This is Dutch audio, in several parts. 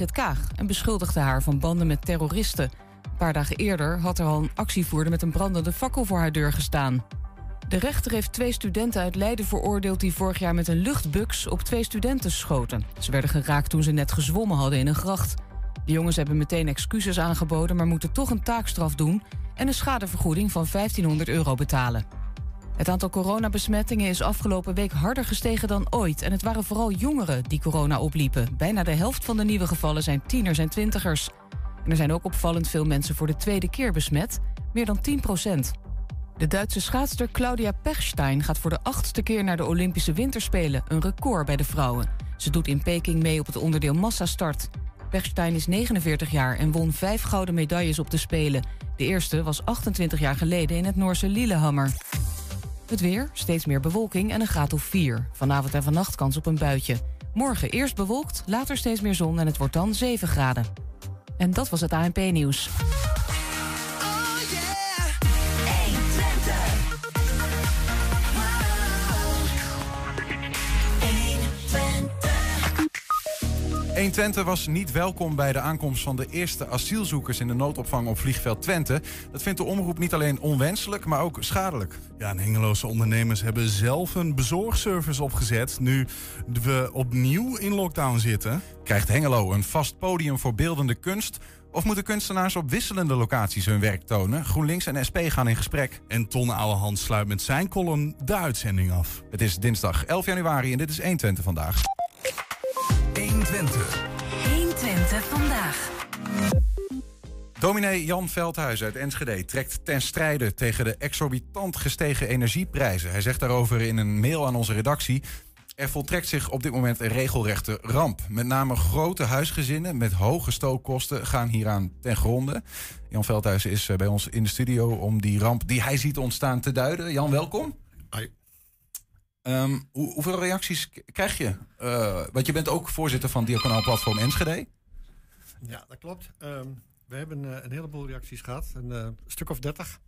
Sigrid Kaag en beschuldigde haar van banden met terroristen. Een paar dagen eerder had er al een actievoerder met een brandende fakkel voor haar deur gestaan. De rechter heeft twee studenten uit Leiden veroordeeld die vorig jaar met een luchtbux op twee studenten schoten. Ze werden geraakt toen ze net gezwommen hadden in een gracht. De jongens hebben meteen excuses aangeboden, maar moeten toch een taakstraf doen en een schadevergoeding van 1500 euro betalen. Het aantal coronabesmettingen is afgelopen week harder gestegen dan ooit. En het waren vooral jongeren die corona opliepen. Bijna de helft van de nieuwe gevallen zijn tieners en twintigers. En er zijn ook opvallend veel mensen voor de tweede keer besmet. Meer dan 10 procent. De Duitse schaatster Claudia Pechstein gaat voor de achtste keer naar de Olympische Winterspelen. Een record bij de vrouwen. Ze doet in Peking mee op het onderdeel massastart. Pechstein is 49 jaar en won vijf gouden medailles op de Spelen. De eerste was 28 jaar geleden in het Noorse Lillehammer. Het weer, steeds meer bewolking en een graad of 4. Vanavond en vannacht kans op een buitje. Morgen eerst bewolkt, later steeds meer zon en het wordt dan 7 graden. En dat was het ANP-nieuws. 1 Twente was niet welkom bij de aankomst van de eerste asielzoekers in de noodopvang op vliegveld Twente. Dat vindt de omroep niet alleen onwenselijk, maar ook schadelijk. Ja, en Hengeloze ondernemers hebben zelf een bezorgservice opgezet nu we opnieuw in lockdown zitten. Krijgt Hengelo een vast podium voor beeldende kunst? Of moeten kunstenaars op wisselende locaties hun werk tonen? GroenLinks en SP gaan in gesprek. En Ton Ouwehand sluit met zijn column de uitzending af. Het is dinsdag 11 januari en dit is 120 vandaag. 120. 120 vandaag. Dominee Jan Veldhuis uit Enschede trekt ten strijde tegen de exorbitant gestegen energieprijzen. Hij zegt daarover in een mail aan onze redactie. Er voltrekt zich op dit moment een regelrechte ramp. Met name grote huisgezinnen met hoge stookkosten gaan hieraan ten gronde. Jan Veldhuis is eh, bij ons in de studio om die ramp die hij ziet ontstaan te duiden. Jan, welkom. Ehm, hoe- hoeveel reacties krijg je? Eh, want je bent ook voorzitter van Diaconaal Platform Enschede. Ja, dat klopt. Ehm, we hebben eh, een heleboel reacties gehad, een eh, stuk of dertig.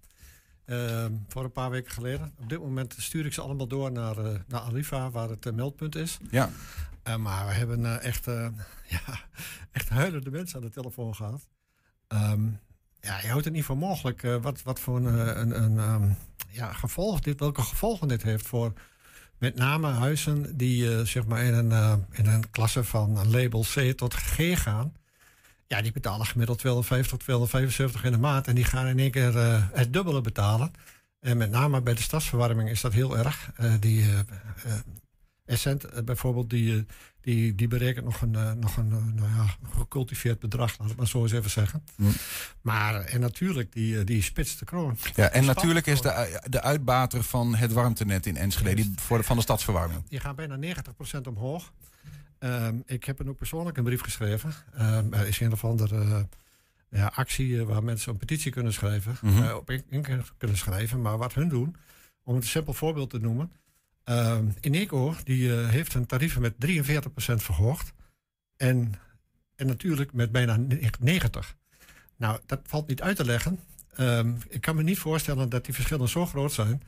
Ehm, voor een paar weken geleden. Op dit moment stuur ik ze allemaal door naar, naar Arriva, waar het meldpunt is. Ja. Maar we hebben echt, ja, echt huilende mensen aan de telefoon gehad. Ja, je houdt het niet voor mogelijk wat, wat voor een, een, een ja, gevolg dit, welke gevolgen dit heeft voor met name huizen die eh, zeg maar in een, eh, in een klasse van label C tot G gaan. Ja, die betalen gemiddeld 250 tot 275 in de maand. En die gaan in één keer eh, het dubbele betalen. En met name bij de stadsverwarming is dat heel erg. Die Essent bijvoorbeeld, die, die, die berekent nog een, eh, nog een eh, nou ja, gecultiveerd bedrag, laat ik maar zo eens even zeggen. Maar en natuurlijk, die, eh, die spitst de kroon. Ja, en natuurlijk is de, de uitbater van het warmtenet in Enschede, die voor de, van de stadsverwarming. Die gaan bijna 90% omhoog. Ehm, ik heb hem ook persoonlijk een brief geschreven. Ehm, er is een of andere eh, ja, actie eh, waar mensen een petitie kunnen schrijven. Mhm. eh, op in, in kunnen schrijven. Maar wat hun doen, om het een simpel voorbeeld te noemen. Ehm Ineco die, eh, heeft hun tarieven met 43% verhoogd. En, en natuurlijk met bijna 90%. Nou, dat valt niet uit te leggen. Ehm, ik kan me niet voorstellen dat die verschillen zo groot zijn.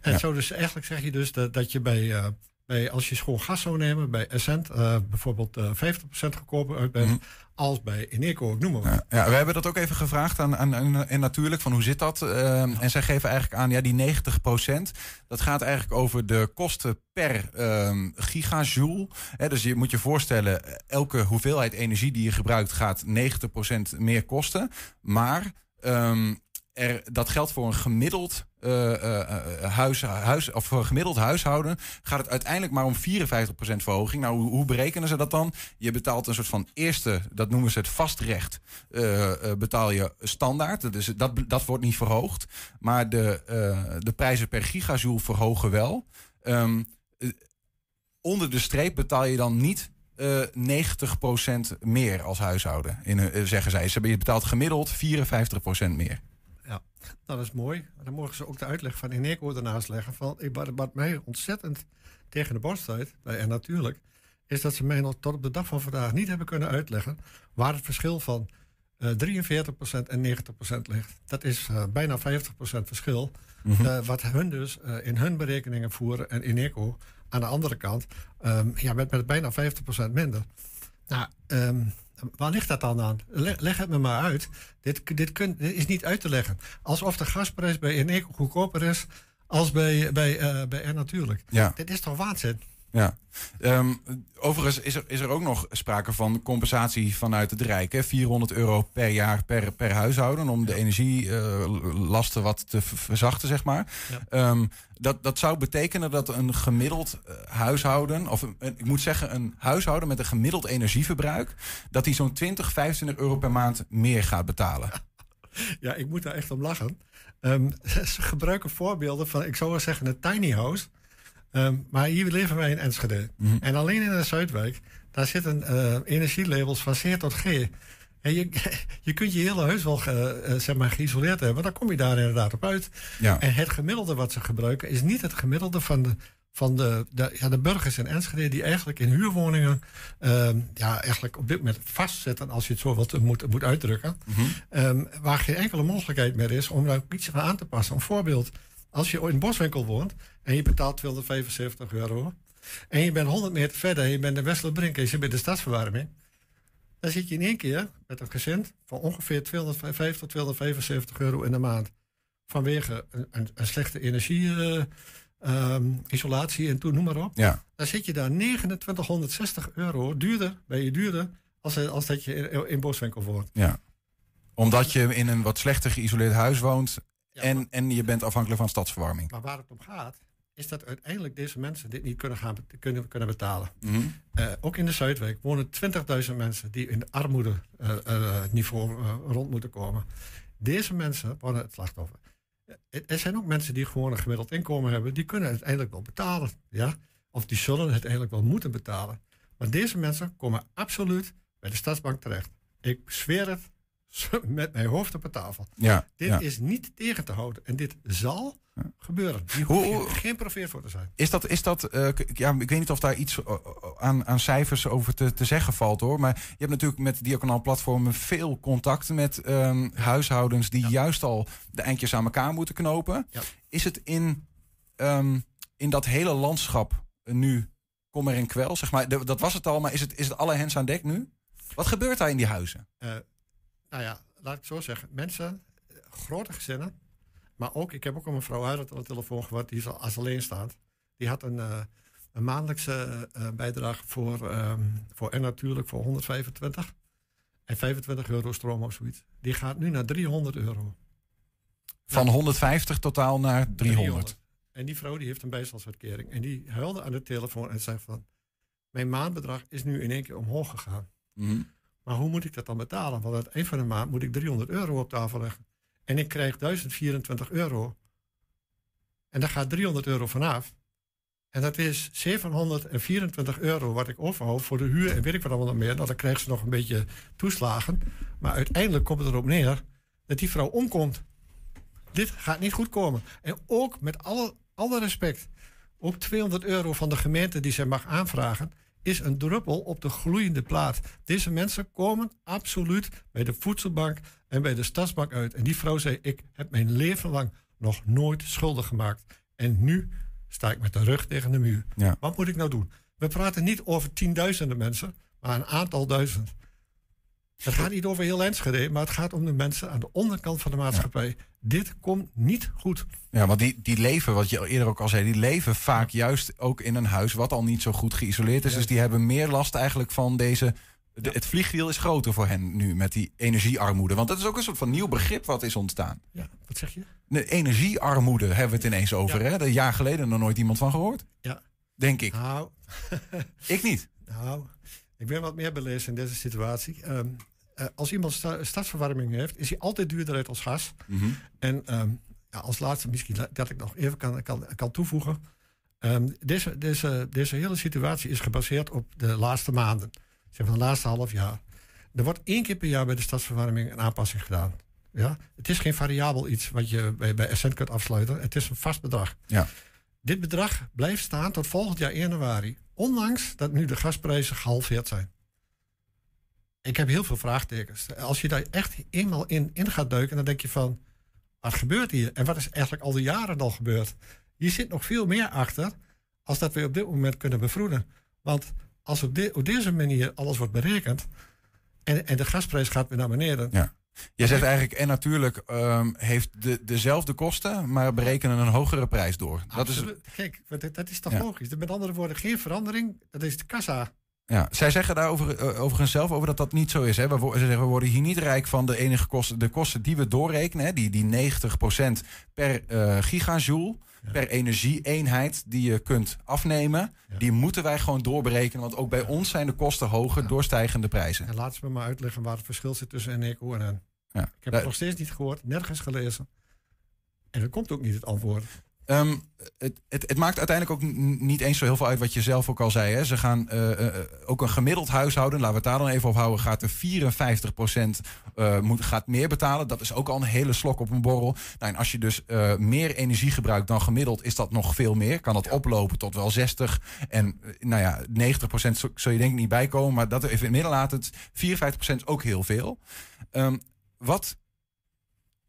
En Ja. zo dus eigenlijk zeg je dus dat, dat je bij, eh, bij, als je schoon gas zou nemen, bij Essent eh, bijvoorbeeld eh 50% goedkoper uit bent, Mhm. als bij Ineco, ik noem maar. Ja, ja, we hebben dat ook even gevraagd aan, aan, aan- en natuurlijk van hoe zit dat? Ehm, En zij geven eigenlijk aan, ja, die 90% dat gaat eigenlijk over de kosten per ehm, gigajoule. Hè, dus je moet je voorstellen, elke hoeveelheid energie die je gebruikt gaat 90% meer kosten. Maar ehm, er, dat geldt voor een gemiddeld eh, huis, huis, of gemiddeld huishouden gaat het uiteindelijk maar om 54% verhoging. Nou, hoe, hoe berekenen ze dat dan? Je betaalt een soort van eerste, dat noemen ze het vastrecht, betaal je standaard. Dus dat, dat wordt niet verhoogd. Maar de, de prijzen per gigajoule verhogen wel. Ehm, eh, onder de streep betaal je dan niet eh 90% meer als huishouden, in, zeggen zij. Ze je betaalt gemiddeld 54% meer. Dat is mooi. Maar Dan mogen ze ook de uitleg van Ineco ernaast leggen. Van, wat, mij ontzettend tegen de borst eh, en natuurlijk, is dat ze mij nog tot op de dag van vandaag niet hebben kunnen uitleggen waar het verschil van eh 43% en 90% ligt. Dat is eh, bijna 50% verschil. Mhm. Eh, wat hun dus eh, in hun berekeningen voeren en Ineco aan de andere kant, ehm, ja, met, met bijna 50% minder. Nou, ehm, waar ligt dat dan aan? Leg, leg het me maar uit. Dit, dit, kun, dit is niet uit te leggen. Alsof de gasprijs bij Eneco goedkoper is als bij, bij, eh, bij R natuurlijk. Ja. Dit is toch waanzin? Ja. Ehm, overigens is er, is er ook nog sprake van compensatie vanuit het Rijk. Hè? 400 euro per jaar per, per huishouden om de energielasten wat te verzachten, zeg maar. Ja. Ehm, dat, dat zou betekenen dat een gemiddeld eh, huishouden, of een- ik moet zeggen een huishouden met een gemiddeld energieverbruik, dat die zo'n 20, 25 euro per maand meer gaat betalen. Ja, ik moet daar echt om lachen. Ehm, ze gebruiken voorbeelden van, ik zou wel zeggen, een tiny house. Ehm, maar hier leven wij in Enschede. Mhm. En alleen in de Zuidwijk, daar zitten eh, energielabels van C tot G. En je, je kunt je hele huis wel eh, eh, zeg maar, geïsoleerd hebben, dan kom je daar inderdaad op uit. Ja. En het gemiddelde wat ze gebruiken is niet het gemiddelde van de, van de, de, ja, de burgers in Enschede die eigenlijk in huurwoningen ehm, ja, eigenlijk op dit moment vastzitten, als je het zo wilt, moet, moet uitdrukken. Mhm. Ehm, waar geen enkele mogelijkheid meer is om daar iets van aan te passen. Een voorbeeld, als je in boswinkel woont en je betaalt 275 euro en je bent 100 meter verder en je bent in Westerbrink en je zit bij de stadsverwarming, dan zit je in één keer met een gezin van ongeveer 250 tot 275 euro in de maand. Vanwege een, een, een slechte energie, eh, ehm, isolatie en toen noem maar op. Ja. Dan zit je daar 2960 euro duurder, ben je duurder, als, als dat je in, in boswinkel woont. Ja. Omdat je in een wat slechter geïsoleerd huis woont Ja, en, en je bent afhankelijk van stadsverwarming. Maar waar het om gaat, is dat uiteindelijk deze mensen dit niet kunnen, gaan, kunnen, kunnen betalen. Mhm. Eh, ook in de Zuidwijk wonen 20.000 mensen die in armoede eh, eh, niveau rond moeten komen. Deze mensen worden het slachtoffer. Er zijn ook mensen die gewoon een gemiddeld inkomen hebben, die kunnen het uiteindelijk wel betalen. Ja? Of die zullen het uiteindelijk wel moeten betalen. Maar deze mensen komen absoluut bij de stadsbank terecht. Ik zweer het met mijn hoofd op de tafel. Ja, Dit ja. is niet tegen te houden. En dit zal gebeuren. Hier Hoe- hoef je geen profeet voor te zijn. Is dat, is dat eh, ja, ik weet niet of daar iets eh, aan, aan cijfers over te, te zeggen valt hoor. Maar je hebt natuurlijk met Diaconaal Platformen veel contact met ehm, huishoudens die juist al de eindjes aan elkaar moeten knopen. Is het in, ehm, in dat hele landschap nu kommer en kwel? Zeg maar, dat was het al, maar is het, is het alle hens aan dek nu? Wat gebeurt daar in die huizen? Eh, nou ja, laat ik het zo zeggen. Mensen, eh, grote gezinnen. Maar ook, ik heb ook een vrouw uit aan de telefoon gehad. Die als alleenstaand. Die had een, eh, een maandelijkse eh, bijdrage voor, ehm voor en natuurlijk voor 125. En 25 euro stroom of zoiets. Die gaat nu naar 300 euro. Van 150 totaal naar 300. En die vrouw die heeft een bijstandsuitkering. En die huilde aan de telefoon en zei van... Mijn maandbedrag is nu in één keer omhoog gegaan. Mhm. Maar hoe moet ik dat dan betalen? Want het eind van de maand moet ik 300 euro op tafel leggen. En ik krijg 1024 euro. En daar gaat 300 euro vanaf. En dat is 724 euro wat ik overhoud voor de huur en weet ik wat allemaal nog meer. Nou, dan krijgt ze nog een beetje toeslagen. Maar uiteindelijk komt het erop neer dat die vrouw omkomt. Dit gaat niet goed komen. En ook met alle, alle respect. Ook 200 euro van de gemeente die zij mag aanvragen, is een druppel op de gloeiende plaat. Deze mensen komen absoluut bij de voedselbank en bij de stadsbank uit. En die vrouw zei: Ik heb mijn leven lang nog nooit schuldig gemaakt. En nu sta ik met de rug tegen de muur. Ja. Wat moet ik nou doen? We praten niet over tienduizenden mensen, maar een aantal duizend. Het gaat niet over heel Enschede, maar het gaat om de mensen aan de onderkant van de maatschappij. Dit komt niet goed. Ja, want die, die leven, wat je eerder ook al zei, die leven vaak juist ook in een huis wat al niet zo goed geïsoleerd is. Ja. Dus die hebben meer last eigenlijk van deze. de- het vliegwiel is groter voor hen nu met die energiearmoede. Want dat is ook een soort van nieuw begrip wat is ontstaan. Ja, wat zeg je? De energiearmoede hebben we het ineens over. Ja. Hè? Een jaar geleden nog nooit iemand van gehoord. Ja. Denk ik. Nou, Ik niet. Nou, ik ben wat meer belezen in deze situatie. Ehm, eh, als iemand sta- stadsverwarming heeft, is hij altijd duurder uit als gas. Mhm. En ehm, ja, als laatste misschien dat ik nog even kan, kan, kan toevoegen. Ehm, deze, deze, deze hele situatie is gebaseerd op de laatste maanden. Zeg maar de laatste half jaar. Er wordt één keer per jaar bij de stadsverwarming een aanpassing gedaan. Ja? Het is geen variabel iets wat je bij, bij Essent kunt afsluiten. Het is een vast bedrag. Ja. Dit bedrag blijft staan tot volgend jaar januari. Ondanks dat nu de gasprijzen gehalveerd zijn. Ik heb heel veel vraagtekens. Als je daar echt eenmaal in, in gaat duiken, dan denk je van... Wat gebeurt hier? En wat is eigenlijk al die jaren al gebeurd? Hier zit nog veel meer achter... als dat we op dit moment kunnen bevroeden. Want als op, de- op deze manier alles wordt berekend en, en de gasprijs gaat weer naar beneden. Ja. Je zegt eigenlijk, en natuurlijk ehm, heeft de, dezelfde kosten, maar berekenen een hogere prijs door. Dat is. Kijk, dat, dat is toch Ja. logisch? Met andere woorden, geen verandering, dat is de kassa. Ja. Zij zeggen daar over, eh, overigens zelf over dat dat niet zo is. Hè. We, ze zeggen, we worden hier niet rijk van de enige kosten, de kosten die we doorrekenen. Hè, die, die 90% per eh, gigajoule, Ja. per energieeenheid die je kunt afnemen. Ja. Die moeten wij gewoon doorberekenen. Want ook bij ons zijn de kosten hoger door stijgende prijzen. En laat ze me maar uitleggen waar het verschil zit tussen NECO en N. Ja. Ik heb het nog steeds niet gehoord, nergens gelezen. En er komt ook niet het antwoord. Ehm, het, het, het maakt uiteindelijk ook niet eens zo heel veel uit wat je zelf ook al zei. Hè. Ze gaan eh, eh, ook een gemiddeld huishouden, laten we het daar dan even op houden, gaat er 54% eh, moet, gaat meer betalen. Dat is ook al een hele slok op een borrel. Nou, en als je dus eh, meer energie gebruikt dan gemiddeld, is dat nog veel meer. Kan dat oplopen tot wel 60. En eh, nou ja, 90% zo- zul je denk ik niet bijkomen. Maar dat even in het midden laat het. 54% is ook heel veel. Ehm, wat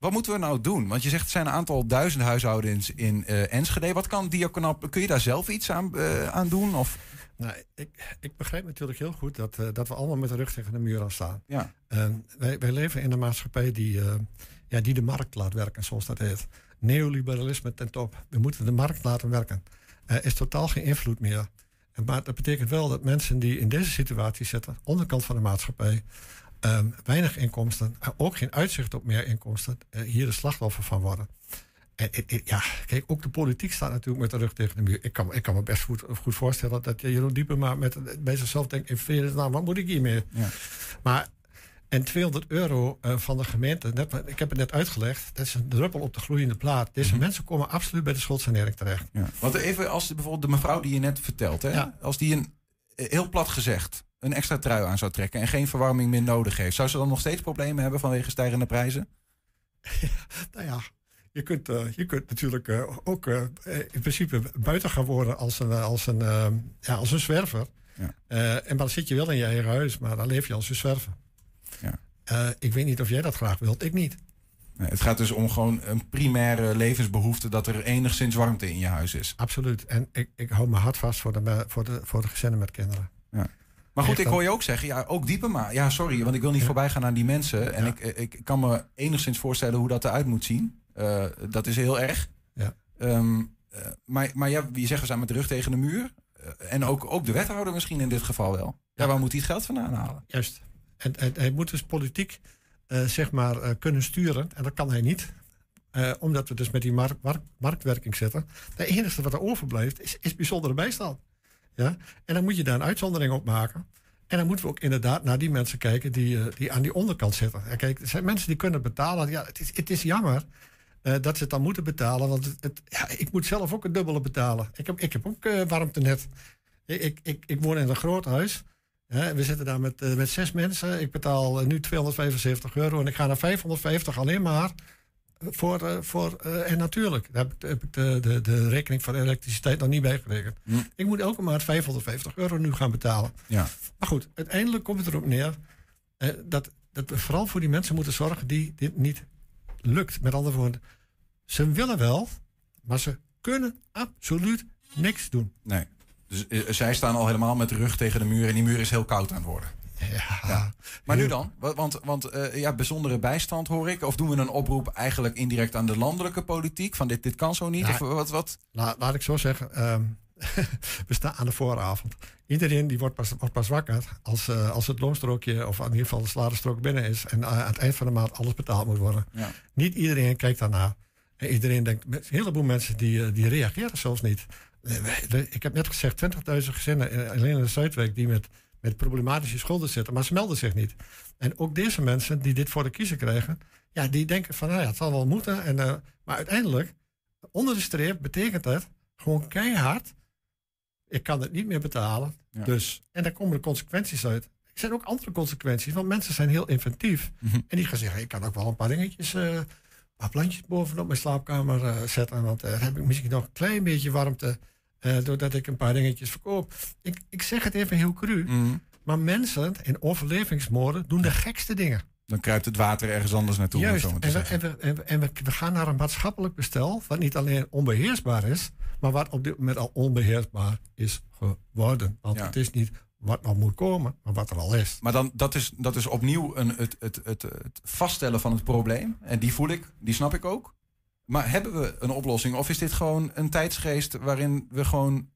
wat moeten we nou doen? Want je zegt het zijn een aantal duizend huishoudens in eh, Enschede. Wat kan Diakonaal? Kun je daar zelf iets aan, eh, aan doen? Of? Nou, ik, ik begrijp natuurlijk heel goed dat, eh, dat we allemaal met de rug tegen de muur aan staan. Ja. Eh, wij, wij leven in een maatschappij die, ja, die de markt laat werken, zoals dat heet. Neoliberalisme ten top. We moeten de markt laten werken. Er is totaal geen invloed meer. Maar dat betekent wel dat mensen die in deze situatie zitten, onderkant van de maatschappij, ehm, weinig inkomsten, en ook geen uitzicht op meer inkomsten, eh, hier de slachtoffer van worden. En ik- ik- ja, kijk, ook de politiek staat natuurlijk met de rug tegen de muur. Ik kan, ik kan me best goed, goed voorstellen dat Jeroen Diepema met, bij zichzelf denkt... in vredesnaam, nou, wat moet ik hiermee? Ja. Maar, en 200 euro eh, van de gemeente, net, ik heb het net uitgelegd... dat is een druppel op de gloeiende plaat. Deze Mhm. mensen komen absoluut bij de schuldsanering terecht. Ja. Want even als bijvoorbeeld de mevrouw die je net vertelt, hè, Ja. als die een eh, heel plat gezegd een extra trui aan zou trekken en geen verwarming meer nodig heeft, zou ze dan nog steeds problemen hebben vanwege stijgende prijzen? Nou ja, je kunt, eh, je kunt natuurlijk eh, ook eh, in principe buiten gaan worden als een, als een, ja, als een zwerver. Ja. En maar dan zit je wel in je eigen huis, maar dan leef je als een zwerver. Ja. Ik weet niet of jij dat graag wilt, ik niet. Nee, het gaat dus om gewoon een primaire levensbehoefte dat er enigszins warmte in je huis is. Absoluut. En ik, ik hou me hard vast voor de, voor, de, voor de gezinnen met kinderen. Maar goed, ik hoor je ook zeggen, ja, ook Diepema. Ja, sorry, want ik wil niet Ja. voorbij gaan aan die mensen. En Ja. ik, ik, kan me enigszins voorstellen hoe dat eruit moet zien. Eh, dat is heel erg. Ja. Ehm, eh, maar maar ja, je zegt we zijn met de rug tegen de muur. Eh, en ook, ook de wethouder misschien in dit geval wel. Ja, waar moet hij het geld vandaan halen? Juist. En, en hij moet dus politiek zeg maar kunnen sturen. En dat kan hij niet. Omdat we dus met die mark- mark- marktwerking zitten. Het enige wat er overblijft is, is bijzondere bijstand. Ja? En dan moet je daar een uitzondering op maken. En dan moeten we ook inderdaad naar die mensen kijken die, eh, die aan die onderkant zitten. En kijk, er zijn mensen die kunnen betalen. Ja, het is, het is jammer eh, dat ze het dan moeten betalen. Want het, ja, ik moet zelf ook een dubbele betalen. Ik heb, ik heb ook eh, warmtenet. Ik, ik, ik, ik woon in een groot huis. We zitten daar met, met zes mensen. Ik betaal nu 275 euro en ik ga naar 550 alleen maar voor. eh, voor eh, en natuurlijk, daar heb ik, heb ik de, de, de rekening van elektriciteit nog niet bijgerekend. Hm. Ik moet elke maand 550 euro nu gaan betalen. Ja. Maar goed, uiteindelijk komt het erop neer eh, dat, dat we vooral voor die mensen moeten zorgen die dit niet lukt. Met andere woorden, ze willen wel, maar ze kunnen absoluut niks doen. Nee. Dus zij staan al helemaal met de rug tegen de muur. En die muur is heel koud aan het worden. Ja, Ja. Maar nu dan? Wa- Want, want eh, ja, bijzondere bijstand hoor ik. Of doen we een oproep eigenlijk indirect aan de landelijke politiek? Van dit, dit kan zo niet? Ja. Of wat? wat? La- laat ik zo zeggen, ehm, we staan aan de vooravond. Iedereen die wordt pas, wordt pas wakker als, eh, als het loonstrookje, of in ieder geval de salarisstrook binnen is. En eh, aan het eind van de maand alles betaald moet worden. Ja. Niet iedereen kijkt daarnaar. En iedereen denkt, een heleboel mensen die, eh, die reageren zelfs niet. Eh, Ik heb net gezegd, 20.000 gezinnen in- alleen in de Zuidwijk die met, met problematische schulden zitten, maar ze melden zich niet. En ook deze mensen die dit voor de kiezer krijgen, ja, die denken van, nou ja, het zal wel moeten. En, eh, maar uiteindelijk, onder de streep betekent dat gewoon keihard, ik kan het niet meer betalen. Ja. Dus, en daar komen de consequenties uit. Er zijn ook andere consequenties, want mensen zijn heel inventief. Mhm. En die gaan zeggen, ik kan ook wel een paar dingetjes, eh, een paar plantjes bovenop mijn slaapkamer eh, zetten. Want dan heb ik misschien nog een klein beetje warmte, eh, doordat ik een paar dingetjes verkoop. Ik, ik zeg het even heel cru, Mm. maar mensen in overlevingsmode doen de gekste dingen. Dan kruipt het water ergens anders naartoe. Juist, en, we, en, we, en, we, en we, we gaan naar een maatschappelijk bestel... wat niet alleen onbeheersbaar is... maar wat op dit moment al onbeheersbaar is geworden. Want Ja. het is niet wat nog moet komen, maar wat er al is. Maar dan, dat, is, dat is opnieuw een, het, het, het, het vaststellen van het probleem. En die voel ik, die snap ik ook. Maar hebben we een oplossing? Of is dit gewoon een tijdsgeest waarin we gewoon,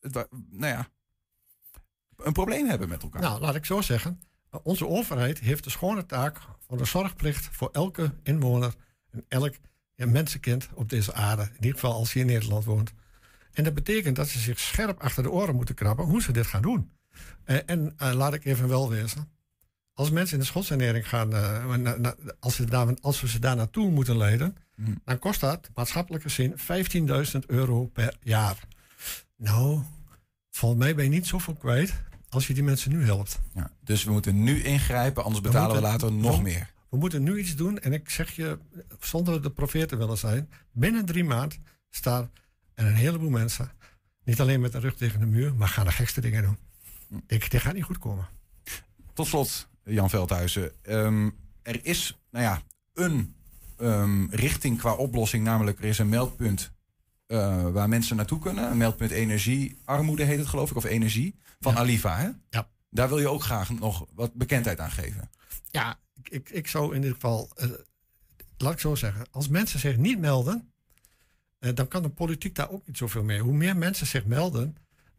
wa- nou ja, een probleem hebben met elkaar? Nou, laat ik zo zeggen. Uh, Onze overheid heeft de schone taak van de zorgplicht voor elke inwoner en elk mensenkind op deze aarde. In ieder geval als hij in Nederland woont. En dat betekent dat ze zich scherp achter de oren moeten krabben hoe ze dit gaan doen. Eh, en eh, laat ik even wel wezen. Als mensen in de schoolsanering gaan, eh, na- na- als, ze daar, als we ze daar naartoe moeten leiden, Hm. dan kost dat maatschappelijk gezien 15.000 euro per jaar. Nou, volgens mij ben je niet zoveel kwijt als je die mensen nu helpt. Ja, dus we moeten nu ingrijpen, anders betalen we, later nog meer. We moeten nu iets doen. En ik zeg je, zonder de profeet te willen zijn, binnen drie maanden staan er een heleboel mensen, niet alleen met de rug tegen de muur, maar gaan de gekste dingen doen. Hm. Ik, dit gaat niet goed komen. Tot slot, Jan Veldhuizen. Ehm, er is, nou ja, een ehm, richting qua oplossing. Namelijk, er is een meldpunt eh, waar mensen naartoe kunnen. Een meldpunt energie, armoede heet het geloof ik, of energie. Van Ja. Aliva, hè? Ja. Daar wil je ook graag nog wat bekendheid aan geven. Ja, ik, ik, zou in ieder geval, eh, laat ik zo zeggen, als mensen zich niet melden, eh, dan kan de politiek daar ook niet zoveel mee. Hoe meer mensen zich melden,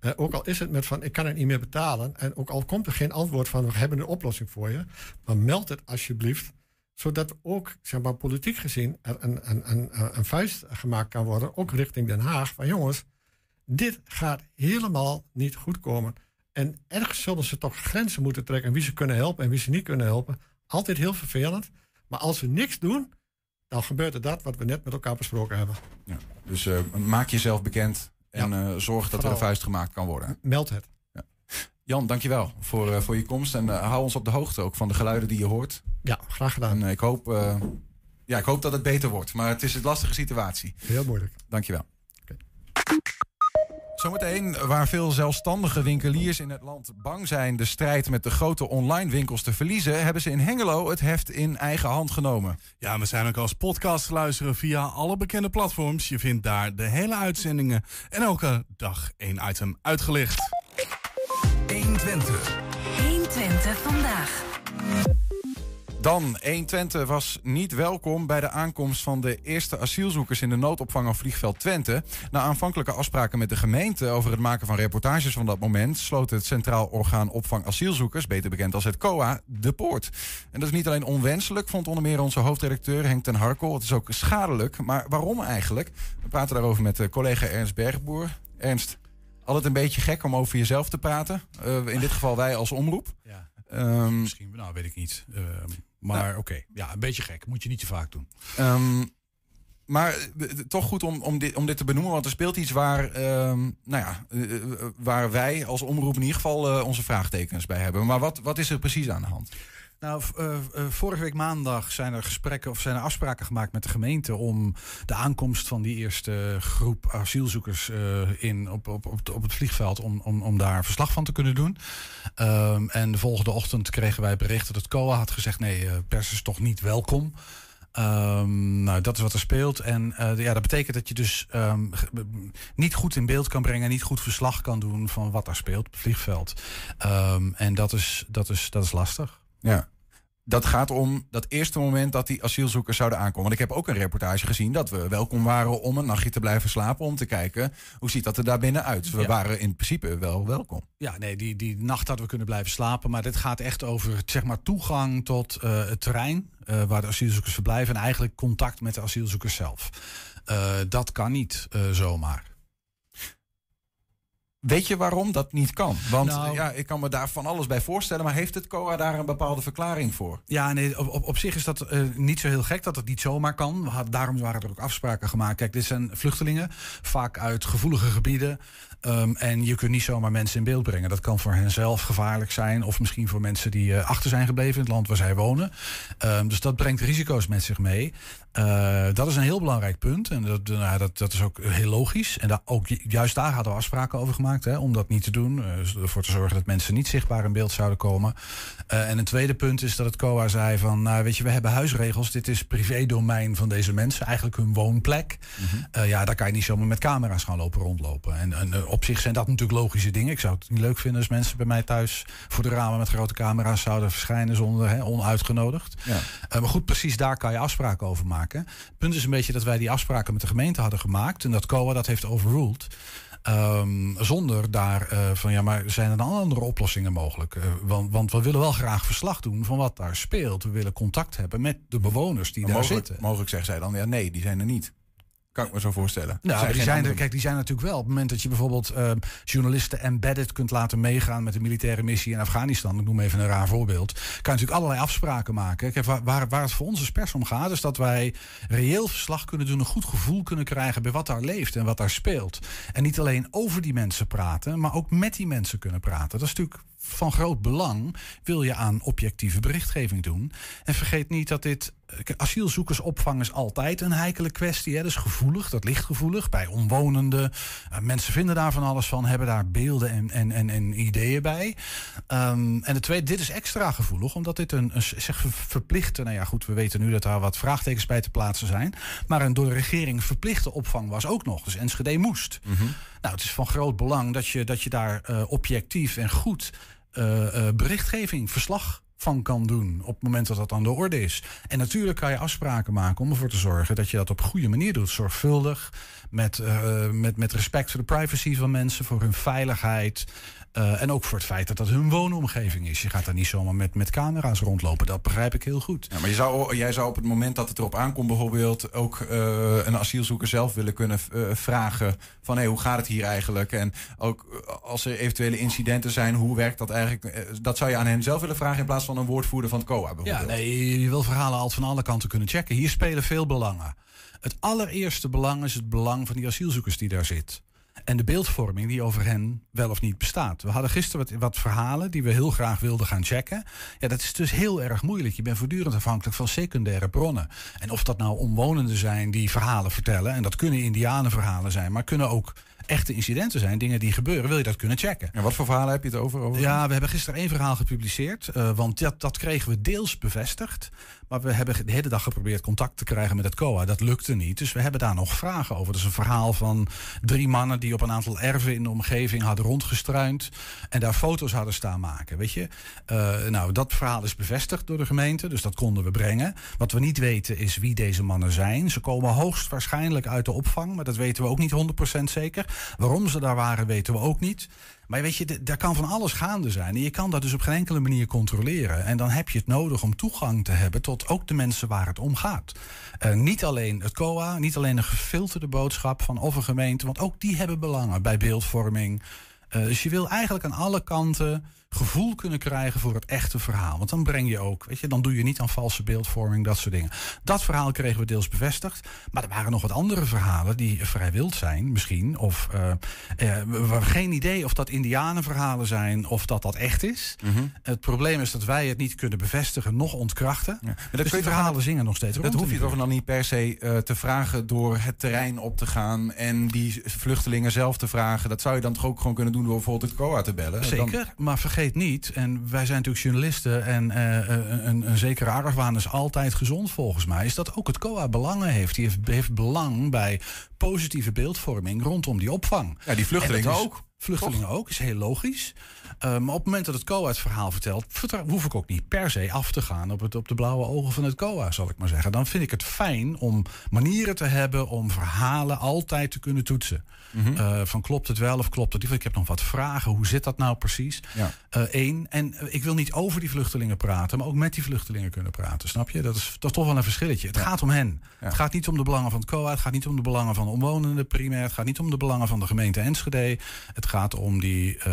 eh, ook al is het met van ik kan het niet meer betalen, en ook al komt er geen antwoord van we hebben een oplossing voor je, maar meld het alsjeblieft, zodat ook zeg maar, politiek gezien er een, een, een, een vuist gemaakt kan worden, ook richting Den Haag, van jongens, dit gaat helemaal niet goed komen. En ergens zullen ze toch grenzen moeten trekken wie ze kunnen helpen en wie ze niet kunnen helpen. Altijd heel vervelend. Maar als we niks doen, dan gebeurt er dat wat we net met elkaar besproken hebben. Ja. Dus eh, maak jezelf bekend en eh, zorg dat er een vuist gemaakt kan worden. Meld het. Jan, dankjewel voor, eh, voor je komst. En eh, hou ons op de hoogte ook van de geluiden die je hoort. Ja, graag gedaan. En ik, hoop, ja, ik hoop dat het beter wordt. Maar het is een lastige situatie. Heel moeilijk. Dankjewel. Zometeen, waar veel zelfstandige winkeliers in het land bang zijn de strijd met de grote online winkels te verliezen, hebben ze in Hengelo het heft in eigen hand genomen. Ja, we zijn ook als podcast te luisteren via alle bekende platforms. Je vindt daar de hele uitzendingen en elke dag één item uitgelicht. 120. 120 vandaag. Dan, 120 was niet welkom bij de aankomst van de eerste asielzoekers in de noodopvang op vliegveld Twente. Na aanvankelijke afspraken met de gemeente over het maken van reportages van dat moment, sloot het Centraal Orgaan Opvang Asielzoekers, beter bekend als het COA, de poort. En dat is niet alleen onwenselijk, vond onder meer onze hoofdredacteur Henk ten Harkel. Het is ook schadelijk. Maar waarom eigenlijk? We praten daarover met eh, collega Ernst Bergboer. Ernst, altijd een beetje gek om over jezelf te praten. Eh, in dit geval wij als omroep. Ja, Ehm, misschien, nou weet ik niet. Ehm, maar oké, ja, een beetje gek. Moet je niet te vaak doen. Ehm, maar eh, toch goed om, om, dit, om dit te benoemen, want er speelt iets waar, nou ja, eh, eh, waar wij als omroep in ieder geval onze vraagtekens bij hebben. Maar wat, wat is er precies aan de hand? Nou, eh, eh, vorige week maandag zijn er gesprekken of zijn er afspraken gemaakt met de gemeente om de aankomst van die eerste groep asielzoekers eh, in, op, op, op, op het vliegveld om, om, om daar verslag van te kunnen doen. Ehm, en de volgende ochtend kregen wij bericht dat het COA had gezegd: nee, pers is toch niet welkom. Ehm, nou, dat is wat er speelt. En ja, dat betekent dat je dus ehm, niet goed in beeld kan brengen, niet goed verslag kan doen van wat daar speelt op het vliegveld. En dat is, dat, is, dat is lastig. Ja. Dat gaat om dat eerste moment dat die asielzoekers zouden aankomen. Want ik heb ook een reportage gezien dat we welkom waren om een nachtje te blijven slapen. Om te kijken hoe ziet dat er daar binnen uit. We Ja. waren in principe wel welkom. Ja, nee, die, die nacht hadden we kunnen blijven slapen. Maar dit gaat echt over zeg maar, toegang tot eh, het terrein eh, waar de asielzoekers verblijven. En eigenlijk contact met de asielzoekers zelf. Eh, dat kan niet zomaar. Weet je waarom dat niet kan? Want Nou- ja, ik kan me daar van alles bij voorstellen. Maar heeft het COA daar een bepaalde verklaring voor? Ja, nee, op, op, op zich is dat eh, niet zo heel gek dat het niet zomaar kan. We had- Daarom waren er ook afspraken gemaakt. Kijk, dit zijn vluchtelingen, vaak uit gevoelige gebieden. Ehm, en je kunt niet zomaar mensen in beeld brengen. Dat kan voor hen zelf gevaarlijk zijn. Of misschien voor mensen die eh, achter zijn gebleven in het land waar zij wonen. Ehm, dus dat brengt risico's met zich mee. Eh, dat is een heel belangrijk punt. En dat, nou, dat, dat is ook heel logisch. En daar, ook, ju- juist daar hadden we afspraken over gemaakt hè, om dat niet te doen. eh, ervoor te zorgen dat mensen niet zichtbaar in beeld zouden komen. En een tweede punt is dat het COA zei van, nou weet je, we hebben huisregels. Dit is privédomein van deze mensen, eigenlijk hun woonplek. Eh, ja, daar kan je niet zomaar met camera's gaan lopen rondlopen. En, en op zich zijn dat natuurlijk logische dingen. Ik zou het niet leuk vinden als mensen bij mij thuis voor de ramen met grote camera's zouden verschijnen zonder hè, onuitgenodigd. Ja. Eh, maar goed, precies daar kan je afspraken over maken. Het punt is een beetje dat wij die afspraken met de gemeente hadden gemaakt. En dat COA dat heeft overruled. Ehm, zonder daar eh, van ja, maar zijn er dan andere oplossingen mogelijk? Eh, want, want we willen wel graag verslag doen van wat daar speelt. We willen contact hebben met de bewoners die Maar daar mogelijk, zitten. mogelijk zegt zij dan, ja nee, die zijn er niet. Kan ik me zo voorstellen. Nou, Zijn die zijn er, kijk, die zijn natuurlijk wel. Op het moment dat je bijvoorbeeld eh, journalisten embedded kunt laten meegaan met de militaire missie in Afghanistan, ik noem even een raar voorbeeld, kan je natuurlijk allerlei afspraken maken. Kijk, waar, waar het voor ons als pers om gaat, is dat wij reëel verslag kunnen doen, een goed gevoel kunnen krijgen bij wat daar leeft en wat daar speelt. En niet alleen over die mensen praten, maar ook met die mensen kunnen praten. Dat is natuurlijk van groot belang, wil je aan objectieve berichtgeving doen. En vergeet niet dat dit Kijk, asielzoekersopvang is altijd een heikele kwestie. Hè. Dat is gevoelig, dat ligt gevoelig bij omwonenden. Eh, mensen vinden daar van alles van, hebben daar beelden en, en, en, en ideeën bij. Ehm, en de tweede, dit is extra gevoelig, omdat dit een, een zeg, ver- verplichte... Nou ja, goed, we weten nu dat daar wat vraagtekens bij te plaatsen zijn. Maar een door de regering verplichte opvang was ook nog. Dus Enschede moest. Nou, het is van groot belang dat je, dat je daar eh, objectief en goed eh, eh, berichtgeving, verslag van kan doen op het moment dat dat aan de orde is. En natuurlijk kan je afspraken maken om ervoor te zorgen dat je dat op goede manier doet. Zorgvuldig, met, eh, met, met respect voor de privacy van mensen, voor hun veiligheid. eh, en ook voor het feit dat dat hun woonomgeving is. Je gaat daar niet zomaar met, met camera's rondlopen. Dat begrijp ik heel goed. Ja, maar je zou, jij zou op het moment dat het erop aankomt bijvoorbeeld ook eh, een asielzoeker zelf willen kunnen vragen van hey, hoe gaat het hier eigenlijk? En ook als er eventuele incidenten zijn, hoe werkt dat eigenlijk? Dat zou je aan hen zelf willen vragen in plaats van een woordvoerder van het COA bijvoorbeeld. Ja, nee, je wil verhalen altijd van alle kanten kunnen checken. Hier spelen veel belangen. Het allereerste belang is het belang van die asielzoekers die daar zit. En de beeldvorming die over hen wel of niet bestaat. We hadden gisteren wat, wat verhalen die we heel graag wilden gaan checken. Ja, dat is dus heel erg moeilijk. Je bent voortdurend afhankelijk van secundaire bronnen. En of dat nou omwonenden zijn die verhalen vertellen. En dat kunnen indianenverhalen zijn, maar kunnen ook echte incidenten zijn. Dingen die gebeuren, wil je dat kunnen checken. En wat voor verhalen heb je het over? over? Ja, we hebben gisteren één verhaal gepubliceerd. eh, want dat, dat kregen we deels bevestigd. Maar we hebben de hele dag geprobeerd contact te krijgen met het COA. Dat lukte niet. Dus we hebben daar nog vragen over. Dat is een verhaal van drie mannen die op een aantal erven in de omgeving hadden rondgestruind. En daar foto's hadden staan maken. Weet je? Eh, nou, dat verhaal is bevestigd door de gemeente. Dus dat konden we brengen. Wat we niet weten is wie deze mannen zijn. Ze komen hoogstwaarschijnlijk uit de opvang. Maar dat weten we ook niet 100% zeker. Waarom ze daar waren, weten we ook niet. Maar weet je, daar kan van alles gaande zijn. En je kan dat dus op geen enkele manier controleren. En dan heb je het nodig om toegang te hebben tot ook de mensen waar het om gaat. Eh, niet alleen het COA, niet alleen een gefilterde boodschap van of een gemeente. Want ook die hebben belangen bij beeldvorming. Eh, dus je wil eigenlijk aan alle kanten gevoel kunnen krijgen voor het echte verhaal. Want dan breng je ook, weet je, dan doe je niet aan valse beeldvorming, dat soort dingen. Dat verhaal kregen we deels bevestigd. Maar er waren nog wat andere verhalen die vrij wild zijn, misschien. Of eh, eh, we hebben geen idee of dat Indianenverhalen zijn of dat dat echt is. Het probleem is dat wij het niet kunnen bevestigen, nog ontkrachten. Maar dat dus kun je verhalen aan- zingen nog steeds Dat rond hoef je toch dan niet per se eh, te vragen door het terrein op te gaan en die vluchtelingen zelf te vragen. Dat zou je dan toch ook gewoon kunnen doen door bijvoorbeeld het COA te bellen. Dan- Zeker, maar vergeet niet, en wij zijn natuurlijk journalisten en eh, eh, een, een zekere argwaan is altijd gezond volgens mij, is dat ook het COA belangen heeft. Die heeft, heeft belang bij positieve beeldvorming rondom die opvang. ja, die vluchtelingen ook. Vluchtelingen ook, is heel logisch. Uh, maar op het moment dat het COA het verhaal vertelt, hoef ik ook niet per se af te gaan op, het, op de blauwe ogen van het COA, zal ik maar zeggen. Dan vind ik het fijn om manieren te hebben om verhalen altijd te kunnen toetsen. Uh, van klopt het wel of klopt het niet? Ik heb nog wat vragen. Hoe zit dat nou precies? Ja. Eén. en eh, ik wil niet over die vluchtelingen praten, maar ook met die vluchtelingen kunnen praten. Snap je? Dat is, dat is toch wel een verschilletje. Het gaat om hen. Het gaat niet om de belangen van het COA. Het gaat niet om de belangen van de omwonenden primair. Het gaat niet om de belangen van de gemeente Enschede. Het gaat om die, eh,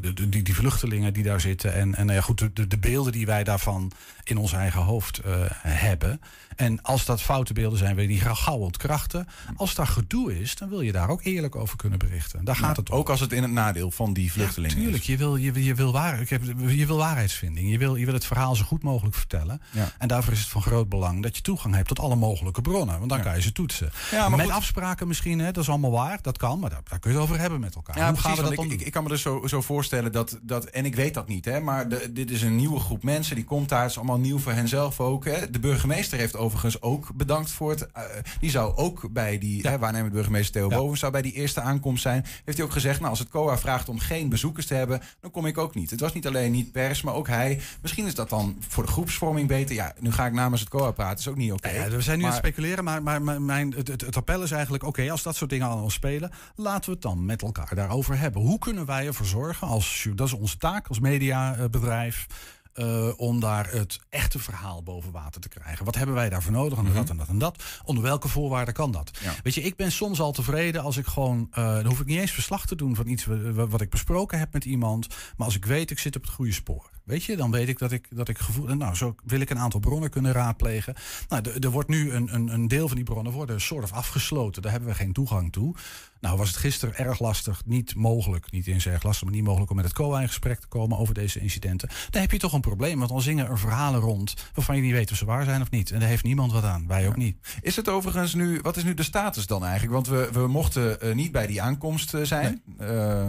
de, de, die, die vluchtelingen die daar zitten. En, en nou ja, goed, de- de, de beelden die wij daarvan in ons eigen hoofd eh, hebben. En als dat foute beelden zijn, wil je die gauw ontkrachten. Als daar gedoe is, dan wil je daar ook eerlijk over kunnen berichten. Daar gaat het om. Ook als het in het nadeel van die vluchtelingen Tuurlijk, is. je wil, je, wil- je, wil waar, ik heb, je wil waarheidsvinding. Je wil, je wil het verhaal zo goed mogelijk vertellen. Ja. En daarvoor is het van groot belang dat je toegang hebt tot alle mogelijke bronnen. Want dan kan je ze toetsen. Ja, maar met goed. afspraken misschien, hè, dat is allemaal waar. Dat kan, maar daar, daar kun je het over hebben met elkaar. Ja, Hoe precies. gaan we dat ik, ik, ik kan me dus zo, zo voorstellen dat, dat, en ik weet dat niet, hè, maar de, dit is een nieuwe groep mensen, die komt daar, het is allemaal nieuw voor henzelf ook. Hè. De burgemeester heeft overigens ook bedankt voor het, eh, die zou ook bij die, hè, waarnemend burgemeester Theo Ja. Boven, zou bij die eerste aankomst zijn. Heeft hij ook gezegd, nou als het COA vraagt om geen bezoekers te hebben, dan kom ik ook niet. Het was niet alleen niet pers, maar ook hij. Misschien is dat dan voor de groepsvorming beter. Ja, nu ga ik namens het COA praten, is ook niet oké. Ja, we zijn nu aan het speculeren, maar, maar, maar mijn, het, het, het appel is eigenlijk... oké, als dat soort dingen allemaal spelen... laten we het dan met elkaar daarover hebben. Hoe kunnen wij ervoor zorgen, als, dat is onze taak als mediabedrijf... eh, om daar het echte verhaal boven water te krijgen. Wat hebben wij daarvoor nodig? En dat en dat en dat. Onder welke voorwaarden kan dat? Ja. Weet je, ik ben soms al tevreden als ik gewoon... eh, dan hoef ik niet eens verslag te doen van iets wa- wa- wat ik besproken heb met iemand. Maar als ik weet, ik zit op het goede spoor. Weet je, dan weet ik dat ik, dat ik gevoel... Nou, zo wil ik een aantal bronnen kunnen raadplegen. Nou, er- wordt nu een, een, een deel van die bronnen worden soort of afgesloten. Daar hebben we geen toegang toe. Nou, was het gisteren erg lastig, niet mogelijk, niet eens erg lastig, maar niet mogelijk om met het COA in gesprek te komen over deze incidenten. Dan heb je toch een probleem, want dan zingen er verhalen rond waarvan je niet weet of ze waar zijn of niet. En daar heeft niemand wat aan, wij ook niet. Is het overigens nu, wat is nu de status dan eigenlijk? Want we, we mochten eh, niet bij die aankomst eh, zijn. Eh,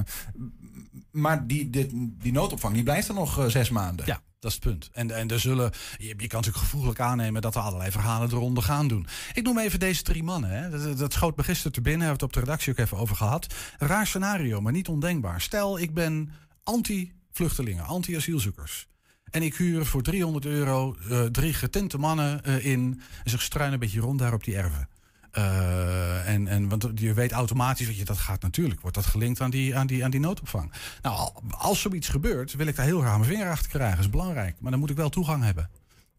maar die, die noodopvang die blijft er nog eh, zes maanden. Ja, dat is het punt. En, en er zullen, je, je kan natuurlijk gevoeglijk aannemen dat er allerlei verhalen eronder gaan doen. Ik noem even deze drie mannen. Hè. Dat, dat schoot me gisteren te binnen, hebben we het op de redactie ook even over gehad. Raar scenario, maar niet ondenkbaar. Stel, ik ben anti-vluchtelingen, anti-asielzoekers. En ik huur voor 300 euro eh, drie getinte mannen eh, in. En ze struinen een beetje rond daar op die erven. Eh, en, en, want je weet automatisch, weet je, dat gaat natuurlijk, wordt dat gelinkt aan die, aan die, aan die noodopvang. Nou, al- als zoiets gebeurt, wil ik daar heel graag mijn vinger achter krijgen. Dat is belangrijk. Maar dan moet ik wel toegang hebben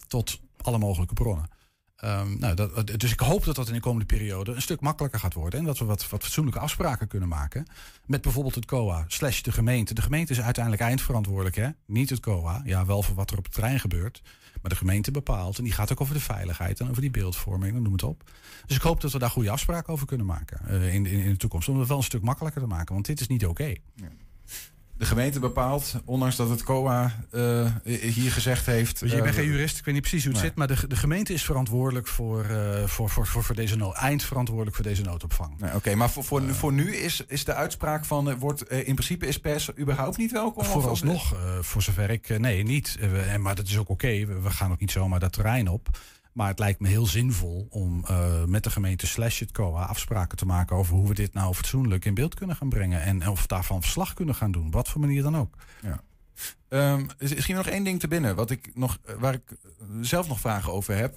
tot alle mogelijke bronnen. Ehm, nou, dat, dus ik hoop dat dat in de komende periode een stuk makkelijker gaat worden. En dat we wat, wat fatsoenlijke afspraken kunnen maken. Met bijvoorbeeld het COA, slash de gemeente. De gemeente is uiteindelijk eindverantwoordelijk, hè? Niet het COA. Ja, wel voor wat er op het terrein gebeurt. Maar de gemeente bepaalt. En die gaat ook over de veiligheid en over die beeldvorming. en Noem het op. Dus ik hoop dat we daar goede afspraken over kunnen maken eh, in, in, in de toekomst. Om het wel een stuk makkelijker te maken. Want dit is niet oké. De gemeente bepaalt, ondanks dat het COA eh, hier gezegd heeft. Weet je, ik ben eh, geen jurist, ik weet niet precies hoe het nee. zit. Maar de, de gemeente is verantwoordelijk voor, eh, voor, voor, voor, voor deze nood, eindverantwoordelijk voor deze noodopvang. Nee, Oké, maar voor, voor, voor nu is, is de uitspraak van, wordt, in principe is pers überhaupt niet welkom? Vooralsnog, voor zover ik... nee, niet. En, maar dat is ook oké. We, we gaan ook niet zomaar dat terrein op. Maar het lijkt me heel zinvol om eh, met de gemeente slash het COA afspraken te maken over hoe we dit nou fatsoenlijk in beeld kunnen gaan brengen. En of daarvan verslag kunnen gaan doen. Wat voor manier dan ook. Ehm, er is- me nog één ding te binnen, wat ik nog, eh, waar ik eh, zelf nog vragen over heb.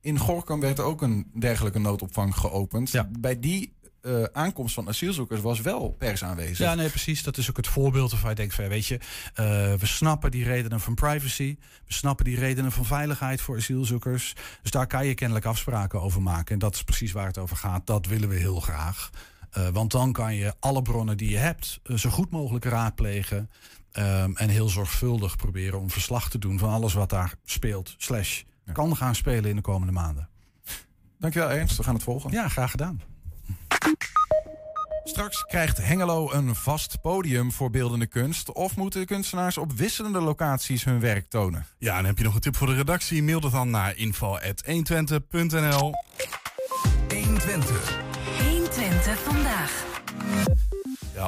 In Gorkum werd ook een dergelijke noodopvang geopend. Ja. Bij die eh, aankomst van asielzoekers was wel pers aanwezig. Ja, nee, precies. Dat is ook het voorbeeld waarvan je denkt van, weet je, eh, we snappen die redenen van privacy. We snappen die redenen van veiligheid voor asielzoekers. Dus daar kan je kennelijk afspraken over maken. En dat is precies waar het over gaat. Dat willen we heel graag. Eh, want dan kan je alle bronnen die je hebt zo goed mogelijk raadplegen. ehm, en heel zorgvuldig proberen om verslag te doen van alles wat daar speelt. Slash kan gaan spelen in de komende maanden. Dankjewel Ernst, we gaan het volgen. Ja, graag gedaan. Straks krijgt Hengelo een vast podium voor beeldende kunst. Of moeten kunstenaars op wisselende locaties hun werk tonen? Ja, en heb je nog een tip voor de redactie? Mail dat dan naar info.120.nl 120. 120 vandaag.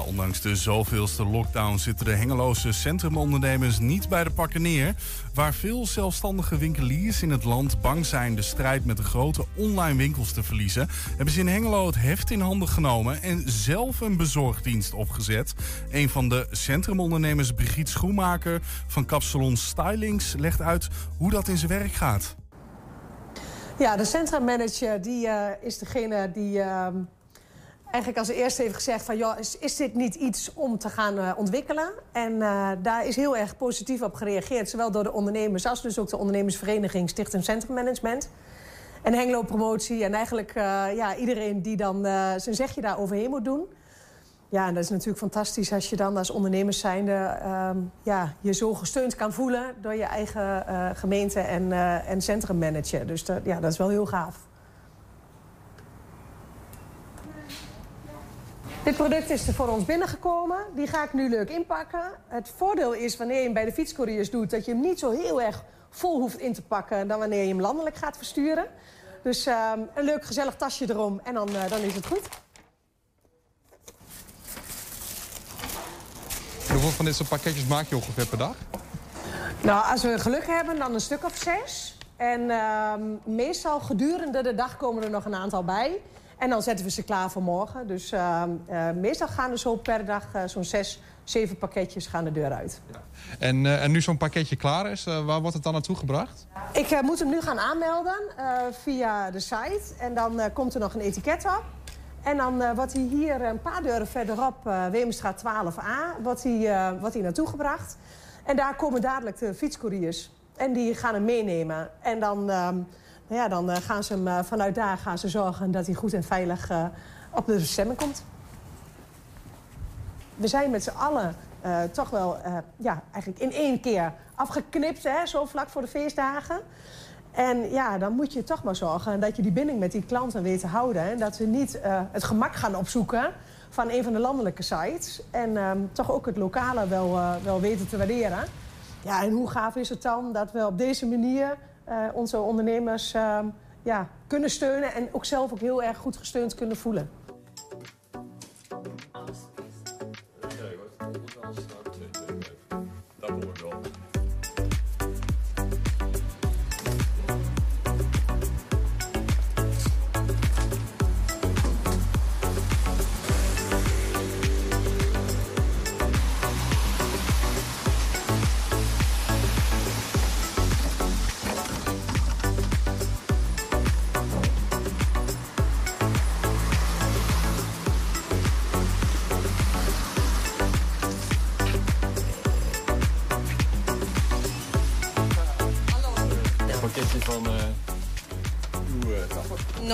Ondanks de zoveelste lockdown zitten de Hengeloze centrumondernemers niet bij de pakken neer. Waar veel zelfstandige winkeliers in het land bang zijn de strijd met de grote online winkels te verliezen, hebben ze in Hengelo het heft in handen genomen en zelf een bezorgdienst opgezet. Een van de centrumondernemers, Brigitte Schoenmaker van Kapsalon Stylings, legt uit hoe dat in zijn werk gaat. Ja, de centrummanager die, eh, is degene die ehm, eigenlijk als eerste heeft gezegd van... Joh, is, is dit niet iets om te gaan eh, ontwikkelen? En eh, daar is heel erg positief op gereageerd. Zowel door de ondernemers als dus ook de ondernemersvereniging Stichting Centrummanagement. En Hengelo Promotie en eigenlijk eh, ja, iedereen die dan zijn zegje daar overheen moet doen. Ja, en dat is natuurlijk fantastisch als je dan als ondernemers zijnde ehm, ja, je zo gesteund kan voelen door je eigen gemeente en, en centrummanager. Dus dat, ja, dat is wel heel gaaf. Dit product is er voor ons binnengekomen. Die ga ik nu leuk inpakken. Het voordeel is wanneer je hem bij de fietscouriers doet... dat je hem niet zo heel erg vol hoeft in te pakken... dan wanneer je hem landelijk gaat versturen. Dus ehm, een leuk gezellig tasje erom en dan, eh, dan is het goed. Hoeveel van dit soort pakketjes maak je ongeveer per dag? Nou, als we geluk hebben, dan een stuk of zes. En ehm, meestal gedurende de dag komen er nog een aantal bij. En dan zetten we ze klaar voor morgen. Dus ehm, eh, meestal gaan er zo per dag eh, zo'n zes, zeven pakketjes gaan de deur uit. En, eh, en nu zo'n pakketje klaar is, waar wordt het dan naartoe gebracht? Ik moet hem nu gaan aanmelden via de site. En dan komt er nog een etiket op. En dan wordt hij hier een paar deuren verderop, Wemenstraat 12a, wordt hij, wordt hij naartoe gebracht. En daar komen dadelijk de fietscouriers. En die gaan hem meenemen. En dan, ehm, nou ja, dan eh, gaan ze hem eh, vanuit daar gaan ze zorgen dat hij goed en veilig eh, op de bestemming komt. We zijn met z'n allen toch wel ja, eigenlijk in één keer afgeknipt, hè, zo vlak voor de feestdagen. En ja, dan moet je toch maar zorgen dat je die binding met die klanten weet te houden. En dat ze niet het gemak gaan opzoeken van een van de landelijke sites. En ehm, toch ook het lokale wel, wel weten te waarderen. Ja, en hoe gaaf is het dan dat we op deze manier onze ondernemers ehm, ja, kunnen steunen... en ook zelf ook heel erg goed gesteund kunnen voelen.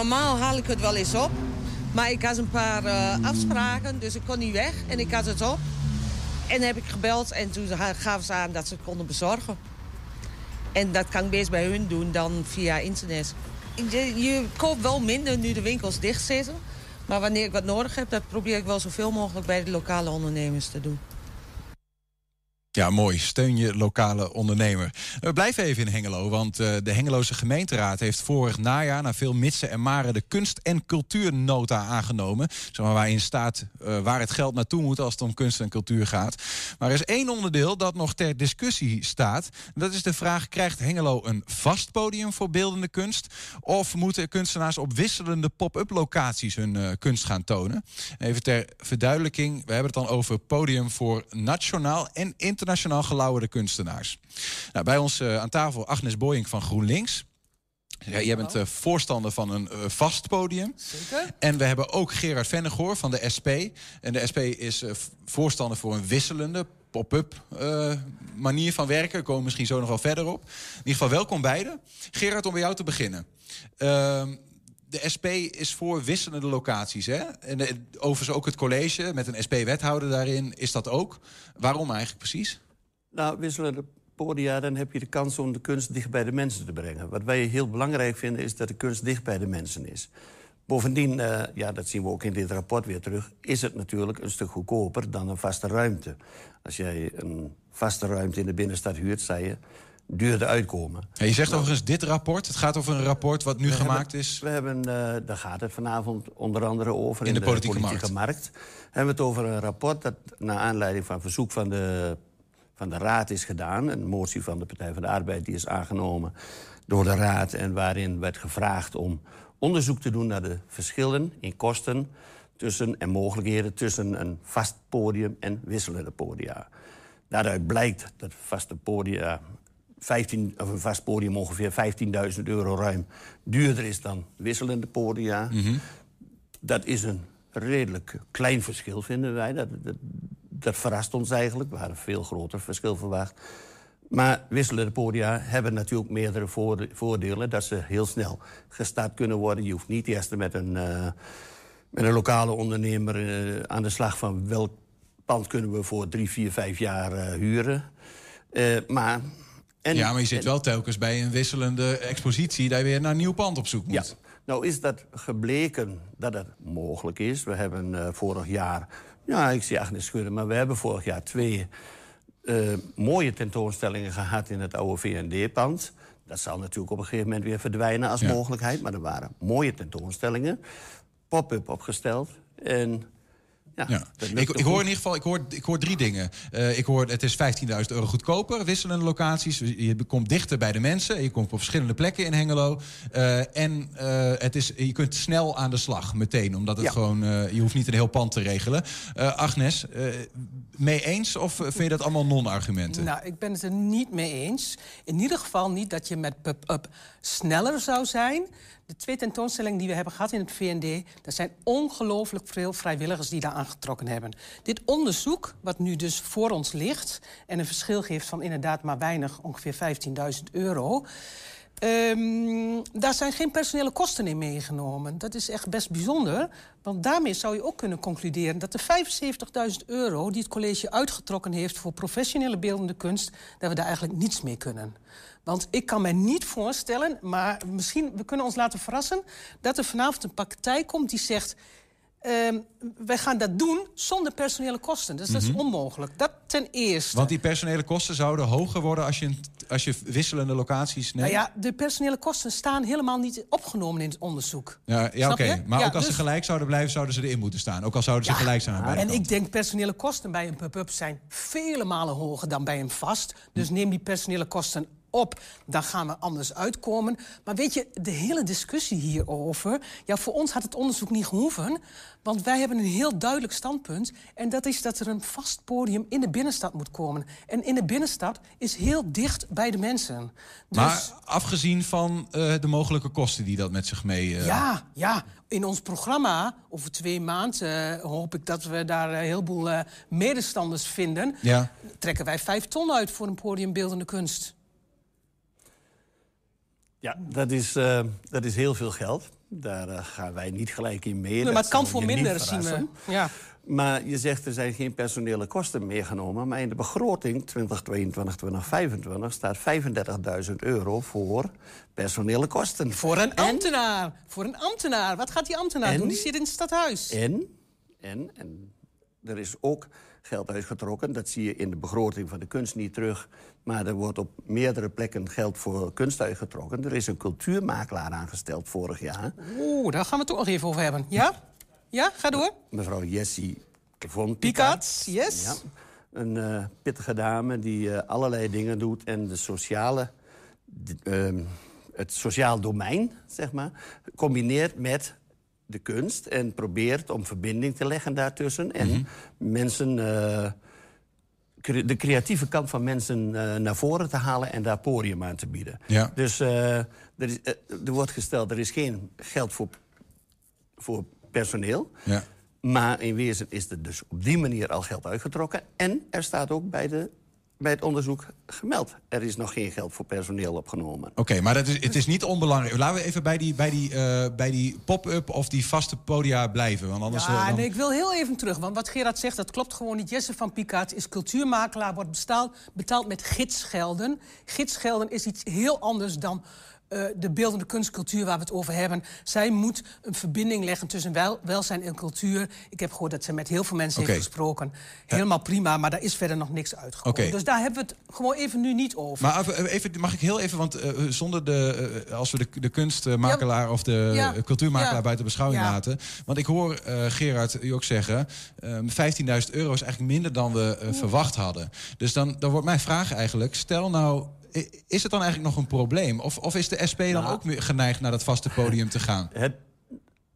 Normaal haal ik het wel eens op. Maar ik had een paar eh, afspraken, dus ik kon niet weg. En ik had het op. En heb ik gebeld en toen gaven ze aan dat ze het konden bezorgen. En dat kan ik best bij hun doen dan via internet. Je, je koopt wel minder nu de winkels dicht zitten. Maar wanneer ik wat nodig heb, dat probeer ik wel zoveel mogelijk bij de lokale ondernemers te doen. Ja, mooi. Steun je lokale ondernemer. We blijven even in Hengelo, want eh, de Hengeloze gemeenteraad heeft vorig najaar na veel mitsen en maren de kunst- en cultuurnota aangenomen. Zeg maar, waarin staat eh, waar het geld naartoe moet als het om kunst en cultuur gaat. Maar er is één onderdeel dat nog ter discussie staat. Dat is de vraag: krijgt Hengelo een vast podium voor beeldende kunst? Of moeten kunstenaars op wisselende pop-up locaties hun eh, kunst gaan tonen? Even ter verduidelijking: we hebben het dan over podium voor nationaal en internationaal gelauwerde kunstenaars. Nou, bij ons eh, aan tafel Agnes Boyink van GroenLinks. Ja, jij bent eh, voorstander van een eh, vast podium. Zeker. En we hebben ook Gerard Vennegoor van de SP. En de SP is voorstander voor een wisselende pop-up manier van werken. We komen misschien zo nog wel verder op. In ieder geval welkom beiden. Gerard, om bij jou te beginnen. De SP is voor wisselende locaties. Hè? En de, overigens ook het college met een SP-wethouder daarin is dat ook. Waarom eigenlijk precies? Nou, wisselende podia, dan heb je de kans om de kunst dicht bij de mensen te brengen. Wat wij heel belangrijk vinden, is dat de kunst dicht bij de mensen is. Bovendien, eh, ja, dat zien we ook in dit rapport weer terug... is het natuurlijk een stuk goedkoper dan een vaste ruimte. Als jij een vaste ruimte in de binnenstad huurt, zei je... duurder uitkomen. Ja, je zegt overigens dit rapport. Het gaat over een rapport wat nu gemaakt hebben- is. We hebben, eh, daar gaat het vanavond onder andere over... In de politieke markt. Hebben we het over een rapport dat naar aanleiding van verzoek van de, van de Raad is gedaan. Een motie van de Partij van de Arbeid die is aangenomen door de Raad... en waarin werd gevraagd om onderzoek te doen naar de verschillen in kosten... Tussen, en mogelijkheden tussen een vast podium en wisselende podia. Daaruit blijkt dat vaste podia 15, of een vast podium ongeveer 15.000 euro ruim duurder is dan wisselende podia. Dat is een redelijk klein verschil, vinden wij. Dat, dat, dat verrast ons eigenlijk. We hadden veel groter verschil verwacht. Maar wisselende podia hebben natuurlijk meerdere voorde- voordelen. Dat ze heel snel gestart kunnen worden. Je hoeft niet eerst met een, eh, met een lokale ondernemer eh, aan de slag van welk pand kunnen we voor drie, vier, vijf jaar eh, huren. Maar, en, ja, maar je zit en- wel telkens bij een wisselende expositie... dat je weer naar een nieuw pand op zoek moet. Ja. Nou is dat gebleken dat het mogelijk is. We hebben eh, vorig jaar, ja, ik zie Agnes schudden... maar we hebben vorig jaar twee eh, mooie tentoonstellingen gehad... in het oude V&D-pand. Dat zal natuurlijk op een gegeven moment weer verdwijnen als Ja. mogelijkheid. Maar er waren mooie tentoonstellingen. Pop-up opgesteld. En ja, Ik, hoor in ieder geval ik hoor, ik hoor drie dingen. Eh, ik hoor het is 15.000 euro goedkoper, wisselende locaties. Je komt dichter bij de mensen. Je komt op verschillende plekken in Hengelo. Eh, en eh, het is, je kunt snel aan de slag, meteen. Omdat het Ja. gewoon, eh, je hoeft niet een heel pand te regelen. Eh, Agnes, eh, mee eens of vind je dat allemaal non-argumenten? Nou, ik ben het er niet mee eens. In ieder geval niet dat je met pub-up sneller zou zijn. De twee tentoonstellingen die we hebben gehad in het VND... er zijn ongelooflijk veel vrijwilligers die daar aangetrokken hebben. Dit onderzoek, wat nu dus voor ons ligt... en een verschil geeft van inderdaad maar weinig, ongeveer 15.000 euro... Ehm, daar zijn geen personele kosten in meegenomen. Dat is echt best bijzonder. Want daarmee zou je ook kunnen concluderen... dat de 75.000 euro die het college uitgetrokken heeft... voor professionele beeldende kunst... dat we daar eigenlijk niets mee kunnen. Want ik kan mij niet voorstellen, maar misschien... we kunnen ons laten verrassen... dat er vanavond een partij komt die zegt... ehm, wij gaan dat doen zonder personele kosten. Dus dat is Mhm. onmogelijk. Dat ten eerste. Want die personele kosten zouden hoger worden als je, als je wisselende locaties neemt? Nou ja, de personele kosten staan helemaal niet opgenomen in het onderzoek. Ja, ja oké. Maar Ja, ook als dus- ze gelijk zouden blijven, zouden ze erin moeten staan. Ook al zouden ze gelijk zijn aan En ik denk personele kosten bij een pub-up zijn vele malen hoger dan bij een vast. Dus neem die personele kosten op, dan gaan we anders uitkomen. Maar weet je, de hele discussie hierover... ja, voor ons had het onderzoek niet gehoeven... want wij hebben een heel duidelijk standpunt... en dat is dat er een vast podium in de binnenstad moet komen. En in de binnenstad is heel dicht bij de mensen. Dus... Maar afgezien van eh, de mogelijke kosten die dat met zich mee... eh, Ja, ja. In ons programma, over twee maanden, eh, hoop ik dat we daar een heleboel medestanders vinden. Ja. Trekken wij vijf ton uit voor een podium beeldende kunst. Ja, dat is, eh, dat is heel veel geld. Daar eh, gaan wij niet gelijk in mee. Nee, maar het kan voor minder, zien we. Ja. Maar je zegt er zijn geen personele kosten meegenomen. Maar in de begroting 2022, 2025 staat 35.000 euro voor personele kosten. Voor een ambtenaar. Voor een ambtenaar. Wat gaat die ambtenaar En? doen? Die zit in het stadhuis. En, en, en er is ook geld uitgetrokken. Dat zie je in de begroting van de kunst niet terug. Maar er wordt op meerdere plekken geld voor kunst uitgetrokken. Er is een cultuurmakelaar aangesteld vorig jaar. Oeh, daar gaan we het ook nog even over hebben. Ja? Ja, ga door. Mevrouw Jessie von Picat, yes. Ja, een eh, pittige dame die eh, allerlei dingen doet en de sociale, ehm, het sociaal domein, zeg maar, combineert met de kunst en probeert om verbinding te leggen daartussen en Mhm. mensen eh, de creatieve kant van mensen eh, naar voren te halen en daar podium aan te bieden. Ja. Dus eh, er, is, eh, er wordt gesteld, er is geen geld voor, voor personeel. Ja. Maar in wezen is er dus op die manier al geld uitgetrokken. En er staat ook bij, de, bij het onderzoek gemeld. Er is nog geen geld voor personeel opgenomen. Oké, maar dat is, het is niet onbelangrijk. Laten we even bij die, bij die, eh, bij die pop-up of die vaste podia blijven. Want anders, Ja, dan- nee, ik wil heel even terug. Want wat Gerard zegt, dat klopt gewoon niet. Jesse van Pikaat is cultuurmakelaar, wordt betaald, betaald met gidsgelden. Gidsgelden is iets heel anders dan eh, de beeldende kunstcultuur waar we het over hebben. Zij moet een verbinding leggen tussen wel, welzijn en cultuur. Ik heb gehoord dat ze met heel veel mensen heeft gesproken. Helemaal prima, maar daar is verder nog niks uitgekomen. Dus daar hebben we het gewoon even nu niet over. Maar even, even, mag ik heel even, want eh, zonder de, eh, als we de, de kunstmakelaar of de Ja. eh, cultuurmakelaar buiten beschouwing laten. Want ik hoor eh, Gerard u ook zeggen, ehm 15.000 euro is eigenlijk minder dan we eh, verwacht hadden. Dus dan, dan wordt mijn vraag eigenlijk, stel nou, is het dan eigenlijk nog een probleem? Of, of is de SP dan Nou. ook geneigd naar dat vaste podium te gaan? Het,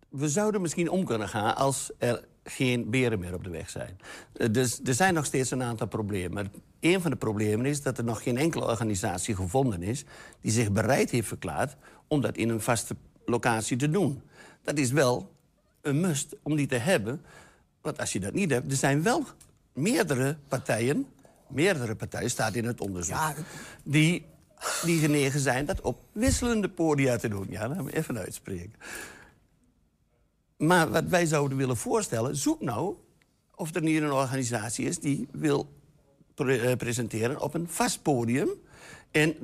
we zouden misschien om kunnen gaan als er geen beren meer op de weg zijn. Eh, Dus er zijn nog steeds een aantal problemen. Maar een van de problemen is dat er nog geen enkele organisatie gevonden is... die zich bereid heeft verklaard om dat in een vaste locatie te doen. Dat is wel een must om die te hebben. Want als je dat niet hebt, er zijn wel meerdere partijen... meerdere partijen, staat in het onderzoek... die, die genegen zijn dat op wisselende podia te doen. Ja, laat me even uitspreken. Maar wat wij zouden willen voorstellen, zoek nou of er niet een organisatie is die wil pre- eh, presenteren op een vast podium. En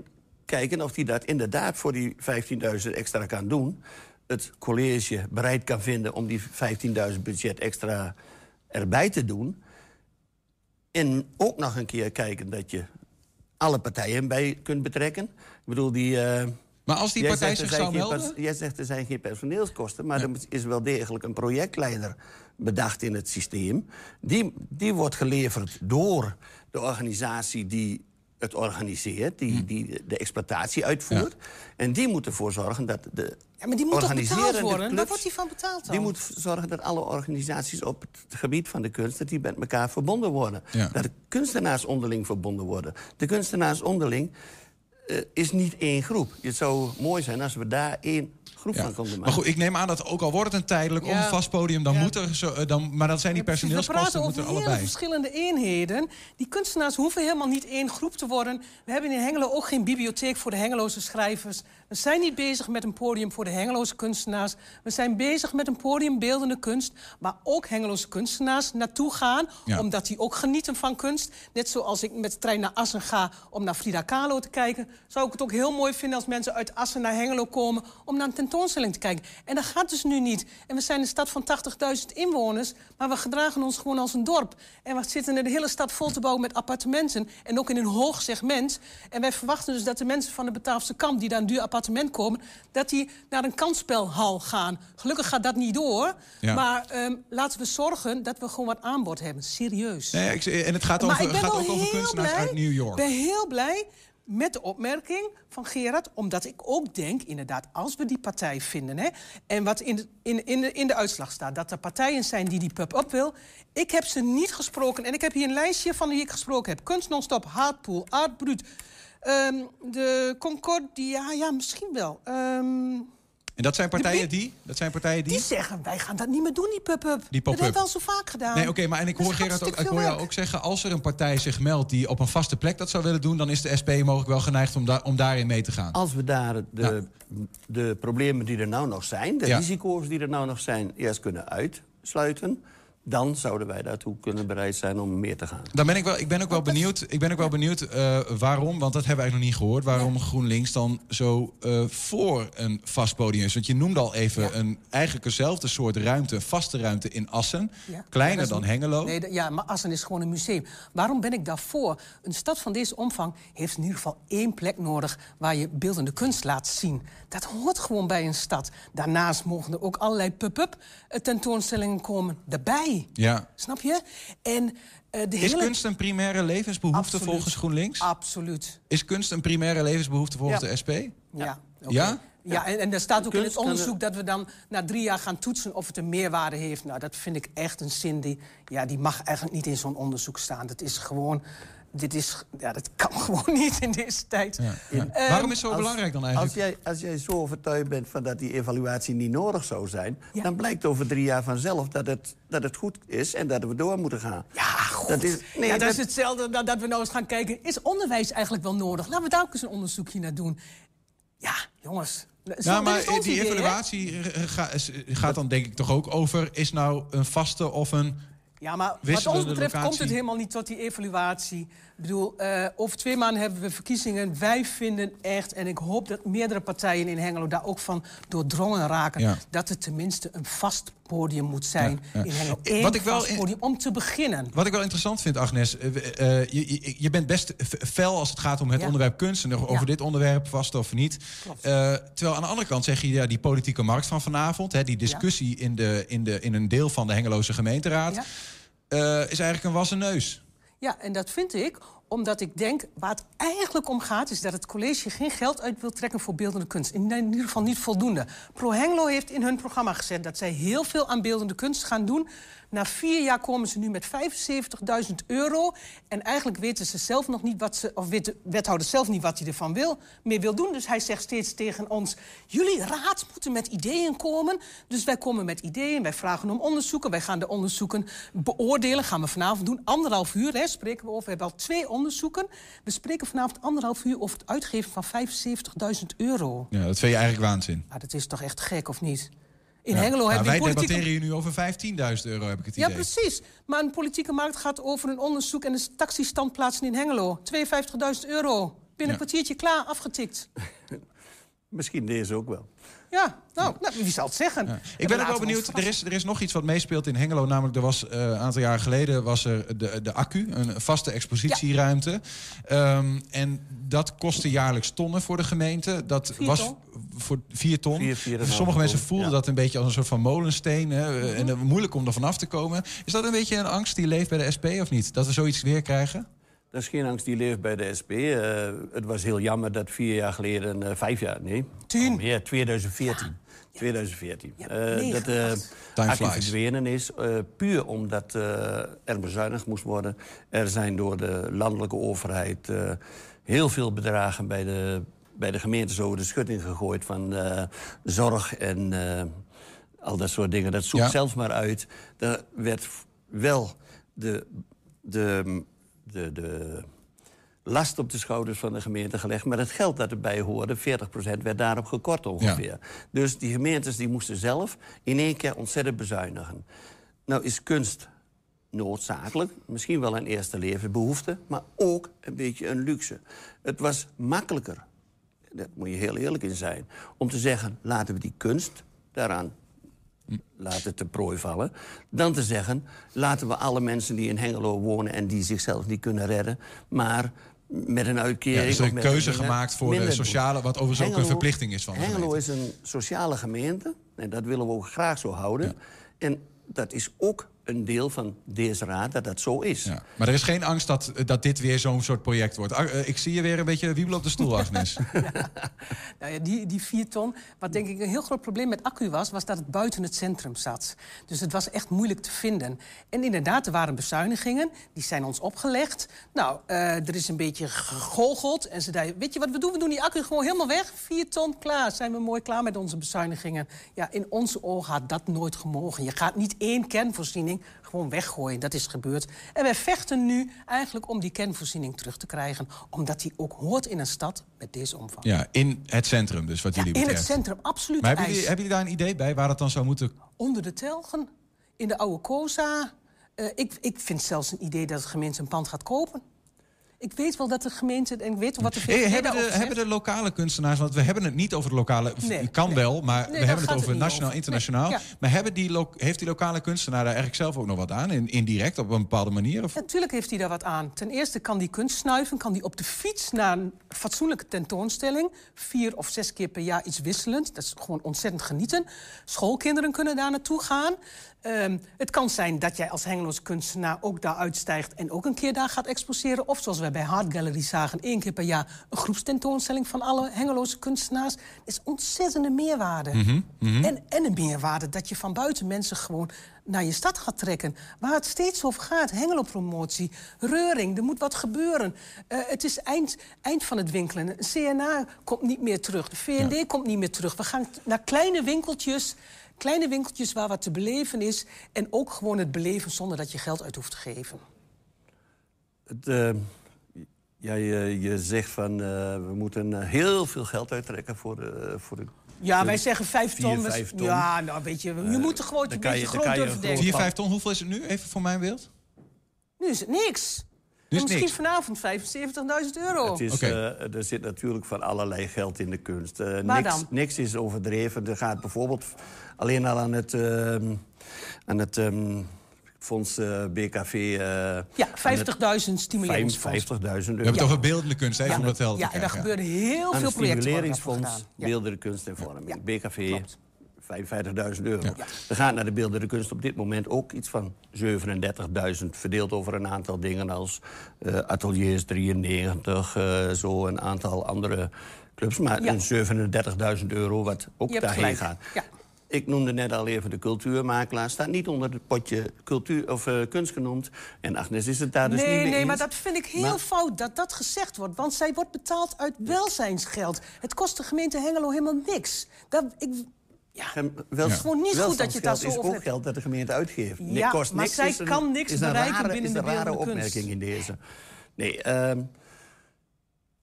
kijken of die dat inderdaad voor die 15.000 extra kan doen. Het college bereid kan vinden om die 15.000 budget extra erbij te doen. En ook nog een keer kijken dat je alle partijen bij kunt betrekken. Ik bedoel, die... eh, Maar als die partij zich zou melden? Jij zegt er zijn geen personeelskosten, maar er is wel degelijk een projectleider bedacht in het systeem. Die, die wordt geleverd door de organisatie die het organiseert, die, die de exploitatie uitvoert. En die moet ervoor zorgen dat de Ja, maar die moet toch betaald worden? Waar clubs- wordt die van betaald dan? die moet zorgen dat alle organisaties op het gebied van de kunst... dat die met elkaar verbonden worden. Ja. Dat de kunstenaars onderling verbonden worden. De kunstenaars onderling eh, is niet één groep. Het zou mooi zijn als we daar één groep Ja. van konden maken. Maar goed, ik neem aan dat ook al wordt het een tijdelijk Ja. of een vast podium, dan Ja. moet er zo, eh, dan, maar dan zijn die We praten personeelskosten over moeten hele allebei. verschillende eenheden. Die kunstenaars hoeven helemaal niet één groep te worden. We hebben in Hengelo ook geen bibliotheek voor de Hengeloze schrijvers. We zijn niet bezig met een podium voor de Hengeloze kunstenaars. We zijn bezig met een podium beeldende kunst... waar ook Hengeloze kunstenaars naartoe gaan... Ja. omdat die ook genieten van kunst. Net zoals ik met de trein naar Assen ga om naar Frida Kahlo te kijken... zou ik het ook heel mooi vinden als mensen uit Assen naar Hengelo komen... om naar een tentoonstelling te kijken. En dat gaat dus nu niet. En we zijn een stad van 80.000 inwoners... maar we gedragen ons gewoon als een dorp. En we zitten in de hele stad vol te bouwen met appartementen... en ook in een hoog segment. En wij verwachten dus dat de mensen van de Bataafse kamp... die een duur appartement komen... dat die naar een kansspelhal gaan. Gelukkig gaat dat niet door. Ja. Maar ehm, laten we zorgen dat we gewoon wat aanbod hebben. Serieus. Nee, ik, en het gaat, Maar over, ik ben gaat ook over kunstenaars blij- uit New York. Ik ben heel blij met de opmerking van Gerard. Omdat ik ook denk, inderdaad, als we die partij vinden... Hè, en wat in de, in, in, de, in de uitslag staat, dat er partijen zijn die die pub-up wil... ik heb ze niet gesproken. En ik heb hier een lijstje van wie ik gesproken heb. Kunst Non-Stop, Haatpool, Art Ehm, de Concordia, ja, misschien wel. Ehm, En dat zijn partijen die? Dat zijn partijen die? die zeggen, wij gaan dat niet meer doen, die pub-up. Die dat pop-up. hebben we al zo vaak gedaan. Nee, oké, maar en ik Dat hoor Gerard ook, ik hoor jou ook zeggen, als er een partij zich meldt die op een vaste plek dat zou willen doen, dan is de SP mogelijk wel geneigd om, daar om daarin mee te gaan. Als we daar de, de problemen die er nou nog zijn... de Ja. risico's die er nou nog zijn, eerst kunnen uitsluiten... dan zouden wij daartoe kunnen bereid zijn om meer te gaan. Dan ben ik wel, ik ben ook wel benieuwd, ik ben ook wel benieuwd eh, waarom, want dat hebben we eigenlijk nog niet gehoord, waarom GroenLinks dan zo eh, voor een vast podium is. Want je noemde al even een eigenlijk eenzelfde soort ruimte, vaste ruimte in Assen, Ja. kleiner dan Hengelo. Nee, ja, maar Assen is gewoon een museum. Waarom ben ik daarvoor? Een stad van deze omvang heeft in ieder geval één plek nodig... waar je beeldende kunst laat zien. Dat hoort gewoon bij een stad. Daarnaast mogen er ook allerlei pub-up eh, tentoonstellingen komen daarbij. Ja. Snap je? En eh, de Is hele... kunst een primaire levensbehoefte Absoluut. volgens GroenLinks? Absoluut. Is kunst een primaire levensbehoefte volgens Ja. de SP? Ja. Ja? Ja, en, en er staat ook in het onderzoek dat we dan na drie jaar gaan toetsen of het een meerwaarde heeft. Nou, dat vind ik echt een zin die, ja, die mag eigenlijk niet in zo'n onderzoek staan. Dat is gewoon, dit is, ja, dat kan gewoon niet in deze tijd. Ja. Ehm, Waarom is het zo Als- belangrijk dan eigenlijk? Als jij, als jij zo overtuigd bent van dat die evaluatie niet nodig zou zijn... dan blijkt over drie jaar vanzelf dat het, dat het goed is en dat we door moeten gaan. Ja, goed. Dat is, nee, ja, dat, dat- is hetzelfde dat, dat we nou eens gaan kijken. Is onderwijs eigenlijk wel nodig? Laten we daar ook eens een onderzoekje naar doen. Ja, jongens. Zo, Nou, dat maar die idee, evaluatie eh, is- gaat dan denk ik toch ook over... is nou een vaste of een... Ja, maar wat ons betreft komt het helemaal niet tot die evaluatie. Ik bedoel, eh, over twee maanden hebben we verkiezingen. Wij vinden echt, en ik hoop dat meerdere partijen in Hengelo daar ook van doordrongen raken... Ja. dat het tenminste een vast podium moet zijn Ja, ja. in Hengelo. Eh, wat ik wel in- podium om te beginnen. Wat ik wel interessant vind, Agnes... eh, eh, je, je, bent best fel als het gaat om het Ja. onderwerp kunst... en over dit onderwerp, vast of niet. Terwijl aan de andere kant zeg je... Ja, die politieke markt van vanavond... Hè, die discussie in, de, in, de, in een deel van de Hengeloze gemeenteraad... Is eigenlijk een wassen neus. Ja, en dat vind ik omdat ik denk, waar het eigenlijk om gaat... is dat het college geen geld uit wil trekken voor beeldende kunst. In ieder geval niet voldoende. Pro Hengelo heeft in hun programma gezet... dat zij heel veel aan beeldende kunst gaan doen. Na vier jaar komen ze nu met 75.000 euro. En eigenlijk weten ze zelf nog niet wat ze... of weet de wethouder zelf niet wat hij ervan wil, meer wil doen. Dus hij zegt steeds tegen ons... jullie raad moeten met ideeën komen. Dus wij komen met ideeën, wij vragen om onderzoeken. Wij gaan de onderzoeken beoordelen, gaan we vanavond doen. Anderhalf uur hè, spreken we over. We hebben al twee onderzoeken. We spreken vanavond anderhalf uur over het uitgeven van 75.000 euro. Ja, dat vind je eigenlijk waanzin. Nou, dat is toch echt gek, of niet? In Ja. Hengelo Nou, hebben wij die politieke... debatteren hier nu over 15.000 euro, heb ik het Ja, idee. precies. Maar een politieke markt gaat over een onderzoek... en de taxistandplaatsen in Hengelo. 52.000 euro. Binnen Ja. een kwartiertje klaar, afgetikt. Misschien deze ook wel. Ja, nou, nou wie zal het zeggen? Ik En ben ook wel we benieuwd. Er is, er is nog iets wat meespeelt in Hengelo. Namelijk, er was eh, een aantal jaren geleden was er de, de accu, een vaste expositieruimte. Ehm, en dat kostte jaarlijks tonnen voor de gemeente. Dat Vier was ton? Voor vier ton. Vier, vier en een half Sommige mensen ton, voelden ja. dat een beetje als een soort van molensteen. Hè, Mhm. En eh, moeilijk om er vanaf te komen. Is dat een beetje een angst die leeft bij de SP of niet? Dat we zoiets weer krijgen? Dat is geen angst die leeft bij de SP. Eh, het was heel jammer dat vier jaar geleden, eh, vijf jaar, nee. Tien. Ja, 2014. 2014. eh, negen, dat de verdwenen is. eh, puur omdat eh, er bezuinigd moest worden. Er zijn door de landelijke overheid eh, heel veel bedragen bij de, bij de gemeentes over de schutting gegooid. Van eh, zorg en eh, al dat soort dingen. Dat zoekt Ja. zelf maar uit. Er werd wel de, de, de, de last op de schouders van de gemeente gelegd. Maar het geld dat erbij hoorde, 40% werd daarop gekort ongeveer. Dus die gemeentes die moesten zelf in één keer ontzettend bezuinigen. Nou is kunst noodzakelijk, misschien wel een eerste levensbehoefte... maar ook een beetje een luxe. Het was makkelijker, daar moet je heel eerlijk in zijn... om te zeggen, laten we die kunst daaraan laten te prooi vallen... dan te zeggen, laten we alle mensen die in Hengelo wonen... en die zichzelf niet kunnen redden, maar met een Ja, uitkering... dus er of een keuze gemaakt voor de sociale... wat overigens ook een verplichting is van de Hengelo gemeente. is een sociale gemeente. En dat willen we ook graag zo houden. En dat is ook een deel van deze raad dat dat zo is. Ja. Maar er is geen angst dat, dat dit weer zo'n soort project wordt. Ah, eh, Ik zie je weer een beetje wiebelen op de stoel, Agnes. Nou ja, die, die vier ton. Wat denk ik een heel groot probleem met accu was, was dat het buiten het centrum zat. Dus het was echt moeilijk te vinden. En inderdaad, er waren bezuinigingen, die zijn ons opgelegd. Nou, eh, er is een beetje gegoocheld. En ze zeiden, weet je wat we doen? We doen die accu gewoon helemaal weg. Vier ton, klaar. Zijn we mooi klaar met onze bezuinigingen. Ja, in onze ogen had dat nooit gemogen. Je gaat niet één kernvoorziening gewoon weggooien. Dat is gebeurd. En wij vechten nu eigenlijk om die kernvoorziening terug te krijgen. Omdat die ook hoort in een stad met deze omvang. Ja, in het centrum dus, wat jullie In het centrum, absoluut. Maar hebben jullie, hebben jullie daar een idee bij waar dat dan zou moeten... Onder de telgen, in de oude Koza. Eh, ik, ik vind zelfs een idee dat de gemeente een pand gaat kopen. Ik weet wel dat de gemeente, en ik weet wat de VVD hebben, de, hebben de lokale kunstenaars, want we hebben het niet over de lokale... Nee, kan nee. wel, maar Nee, we hebben het over nationaal, over. internationaal. Ja. Maar hebben die heeft die lokale kunstenaar daar eigenlijk zelf ook nog wat aan? In, indirect, op een bepaalde manier? Of? Natuurlijk heeft hij daar wat aan. Ten eerste kan die kunst snuiven, kan die op de fiets naar een fatsoenlijke tentoonstelling. Vier of zes keer per jaar iets wisselend. Dat is gewoon ontzettend genieten. Schoolkinderen kunnen daar naartoe gaan. Ehm, het kan zijn dat jij als Hengeloos kunstenaar ook daar uitstijgt... en ook een keer daar gaat exposeren. Of zoals wij bij Hart Gallery zagen, één keer per jaar... een groepstentoonstelling van alle Hengeloze kunstenaars. Dat is ontzettende meerwaarde. Mhm, mhm. En, en een meerwaarde dat je van buiten mensen gewoon naar je stad gaat trekken. Waar het steeds over gaat, Hengelo-promotie, reuring, er moet wat gebeuren. Eh, het is eind, eind van het winkelen. CNA komt niet meer terug, de VND komt niet meer terug. We gaan naar kleine winkeltjes, kleine winkeltjes waar wat te beleven is... en ook gewoon het beleven zonder dat je geld uit hoeft te geven. Het, eh, ja, je, je zegt van eh, we moeten eh, heel veel geld uittrekken voor de. Voor de Ja, wij zeggen vijf ton. vier, we- vijf ton. Ja, nou weet je, je Eh, moet er gewoon een beetje je- groot durven gewoon- denken. 4, 5 ton, hoeveel is het nu? Even voor mijn beeld. Nu is het niks. Nu is misschien niks. vanavond 75.000 euro. Het is, eh, er zit natuurlijk van allerlei geld in de kunst. Eh, niks, dan? niks is overdreven. Er gaat bijvoorbeeld alleen al aan het, ehm, aan het ehm, fonds eh, BKV... eh, Ja, aan 50.000 het stimuleringsfonds. 50.000 euro. We hebben het over beeldende kunst, even Ja, om dat helder ja, te en daar gebeurde heel aan veel projecten. stimuleringsfonds. Beeldende Kunst en Vorming. Ja, BKV, klopt. 55.000 euro. Er gaat naar de beeldende kunst op dit moment ook iets van 37.000... verdeeld over een aantal dingen als eh, Ateliers 93... eh, zo een aantal andere clubs. Maar Ja. een 37.000 euro wat ook daarheen gaat. Ja. Ik noemde net al even de cultuurmakelaar. Staat niet onder het potje cultuur of eh, kunst genoemd. En Agnes is het daar dus niet nee, mee nee, eens. maar dat vind ik heel Maar- fout dat dat gezegd wordt. Want zij wordt betaald uit welzijnsgeld. Het kost de gemeente Hengelo helemaal niks. Dat, ik, Gem- wel- Het is gewoon niet goed dat je het daar zo is over ook geld dat de gemeente uitgeeft. Ja, Niks kost maar niks zij is een- kan niks is een bereiken rare, binnen is de een rare beeldende kunst. opmerking in deze. Nee, ehm,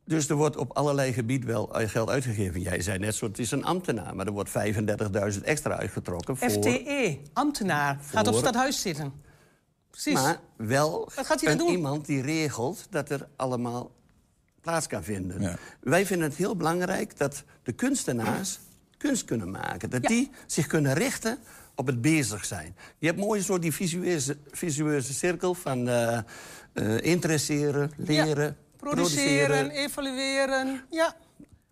Dus er wordt op allerlei gebieden wel eh, geld uitgegeven. Jij zei net zo, het is een ambtenaar, maar er wordt 35.000 extra uitgetrokken voor... FTE, ambtenaar, gaat op stadhuis zitten. Precies. Maar wel Wat gaat hij dan een doen? iemand die regelt dat er allemaal plaats kan vinden. Wij vinden het heel belangrijk dat de kunstenaars kunst kunnen maken. Dat die zich kunnen richten op het bezig zijn. Je hebt mooi zo die visueuze, visueuze cirkel van eh, eh, interesseren, leren, Produceren, evalueren, ja.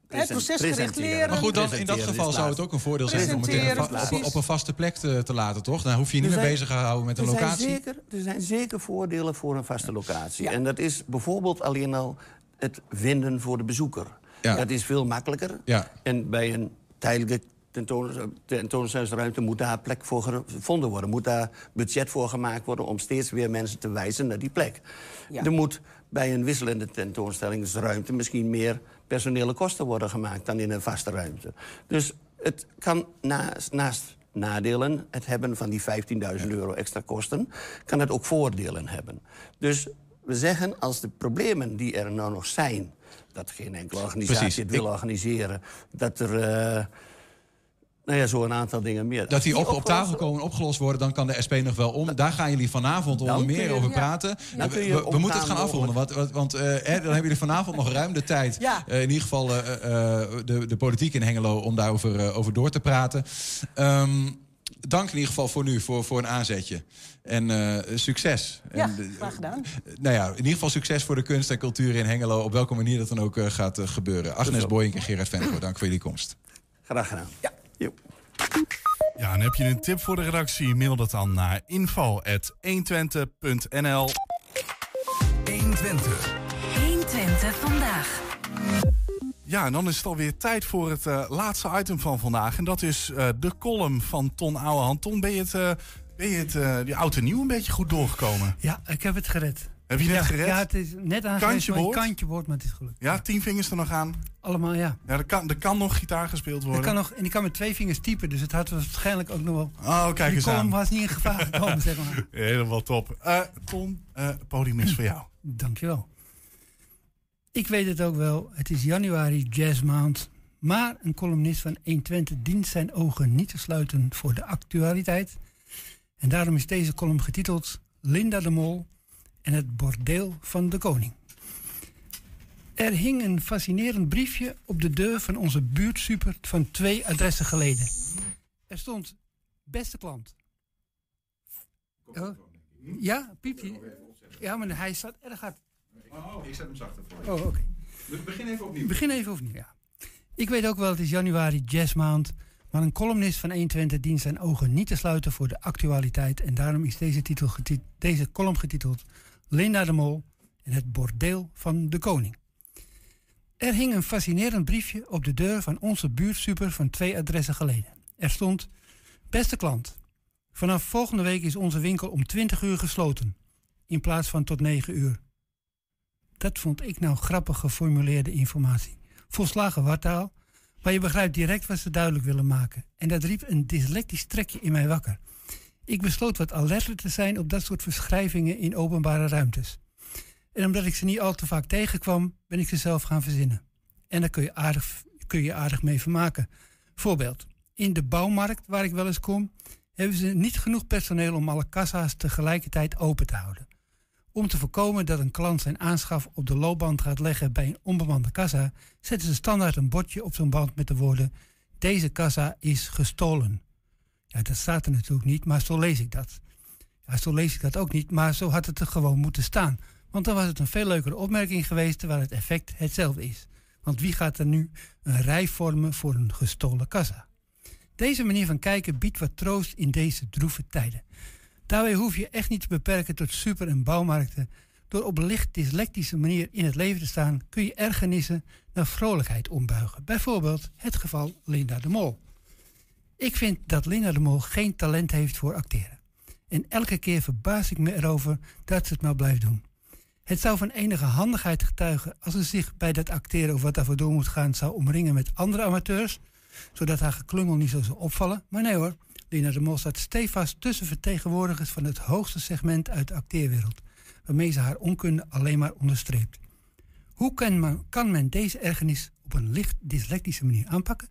Het procesgericht leren. Maar goed, dan, in dat geval zou het ook een voordeel zijn om het op, op een vaste plek te, te laten, toch? Dan hoef je je niet Er meer bezig te houden met een er zijn locatie. Zeker, er zijn zeker voordelen voor een vaste locatie. En dat is bijvoorbeeld alleen al het vinden voor de bezoeker. Ja. Dat is veel makkelijker. Ja. En bij een tijdelijke tentoon- tentoonstellingsruimte moet daar plek voor gevonden worden. Moet daar budget voor gemaakt worden om steeds weer mensen te wijzen naar die plek. Ja. Er moet bij een wisselende tentoonstellingsruimte misschien meer personele kosten worden gemaakt dan in een vaste ruimte. Dus het kan naast, naast nadelen, het hebben van die 15.000 euro extra kosten, kan het ook voordelen hebben. Dus we zeggen, als de problemen die er nou nog zijn, dat geen enkele organisatie Precies. het wil Ik- organiseren, dat er. eh, nou ja, zo een aantal dingen meer. Dat die op, op tafel komen opgelost worden, dan kan de SP nog wel om. Daar gaan jullie vanavond onder meer je- over ja. praten. We moeten het gaan afronden, want, want, hè, dan hebben jullie vanavond nog ruim de tijd. Ja. eh, in ieder geval de, de politiek in Hengelo om daarover over door te praten. Ehm, dank in ieder geval voor nu, voor, voor een aanzetje. En eh, succes. Ja, En, eh, graag gedaan. nou ja, in ieder geval succes voor de kunst en cultuur in Hengelo. Op welke manier dat dan ook eh, gaat gebeuren. Agnes Boyink en Gerard Venko, dank voor jullie komst. Graag gedaan. Ja. Ja, en heb je een tip voor de redactie? Mail dat dan naar info.120.nl 120. 120 vandaag. Ja, en dan is het alweer tijd voor het eh, laatste item van vandaag. En dat is eh, de column van Ton Ouwehand. Ton, ben je het, eh, ben je het die oud en nieuw een beetje goed doorgekomen? Ja, ik heb het gered. Heb je het ja, gered? Ja, het is net aan Kantje boord? kantje woord, maar het is gelukt. Ja, tien vingers er nog aan. Allemaal, ja. Ja, er kan, er kan nog gitaar gespeeld worden. Ik kan nog, en ik kan met twee vingers typen, dus het had waarschijnlijk ook nog wel... Oh, kijk eens column aan. was niet in gevaar gekomen, zeg maar. Helemaal top. Ton, eh, het podium is voor jou. Dankjewel. Ik weet het ook wel, het is januari jazzmaand. Maar een columnist van 120 dient zijn ogen niet te sluiten voor de actualiteit. En daarom is deze column getiteld Linda de Mol en het bordeel van de koning. Er hing een fascinerend briefje op de deur van onze buurtsuper van twee adressen geleden. Er stond, beste klant. Ja, piept hij? Ja, maar hij staat erg hard. Oh, ik zet hem zachter voor Oh, oké. Begin even opnieuw. Begin even opnieuw, ja. Ik weet ook wel, het is januari, jazzmaand. Maar een columnist van 120 dient zijn ogen niet te sluiten voor de actualiteit. En daarom is deze, titel deze column getiteld Linda de Mol en het bordeel van de koning. Er hing een fascinerend briefje op de deur van onze buurtsuper van twee adressen geleden. Er stond, beste klant, vanaf volgende week is onze winkel om 20 uur gesloten. In plaats van tot 9 uur. Dat vond ik nou grappig geformuleerde informatie. Volslagen wartaal, maar je begrijpt direct wat ze duidelijk willen maken. En dat riep een dyslectisch trekje in mij wakker. Ik besloot wat alerter te zijn op dat soort verschrijvingen in openbare ruimtes. En omdat ik ze niet al te vaak tegenkwam, ben ik ze zelf gaan verzinnen. En daar kun je aardig, kun je aardig mee vermaken. Voorbeeld. In de bouwmarkt, waar ik wel eens kom, hebben ze niet genoeg personeel om alle kassa's tegelijkertijd open te houden. Om te voorkomen dat een klant zijn aanschaf op de loopband gaat leggen bij een onbemande kassa, zetten ze standaard een bordje op zo'n band met de woorden: Deze kassa is gestolen. Ja, dat staat er natuurlijk niet, maar zo lees ik dat. Ja, zo lees ik dat ook niet, maar zo had het er gewoon moeten staan. Want dan was het een veel leukere opmerking geweest, terwijl het effect hetzelfde is. Want wie gaat er nu een rij vormen voor een gestolen kassa? Deze manier van kijken biedt wat troost in deze droeve tijden. Daarbij hoef je echt niet te beperken tot super- en bouwmarkten. Door op licht dyslectische manier in het leven te staan, kun je ergernissen naar vrolijkheid ombuigen. Bijvoorbeeld het geval Linda de Mol. Ik vind dat Linda de Mol geen talent heeft voor acteren. En elke keer verbaas ik me erover dat ze het maar blijft doen. Het zou van enige handigheid getuigen als ze zich bij dat acteren of wat daarvoor door moet gaan zou omringen met andere amateurs, zodat haar geklungel niet zo zou opvallen. Maar nee hoor, Lina de Mol staat stevast tussen vertegenwoordigers van het hoogste segment uit de acteerwereld, waarmee ze haar onkunde alleen maar onderstreept. Hoe kan men, kan men deze ergernis op een licht dyslectische manier aanpakken?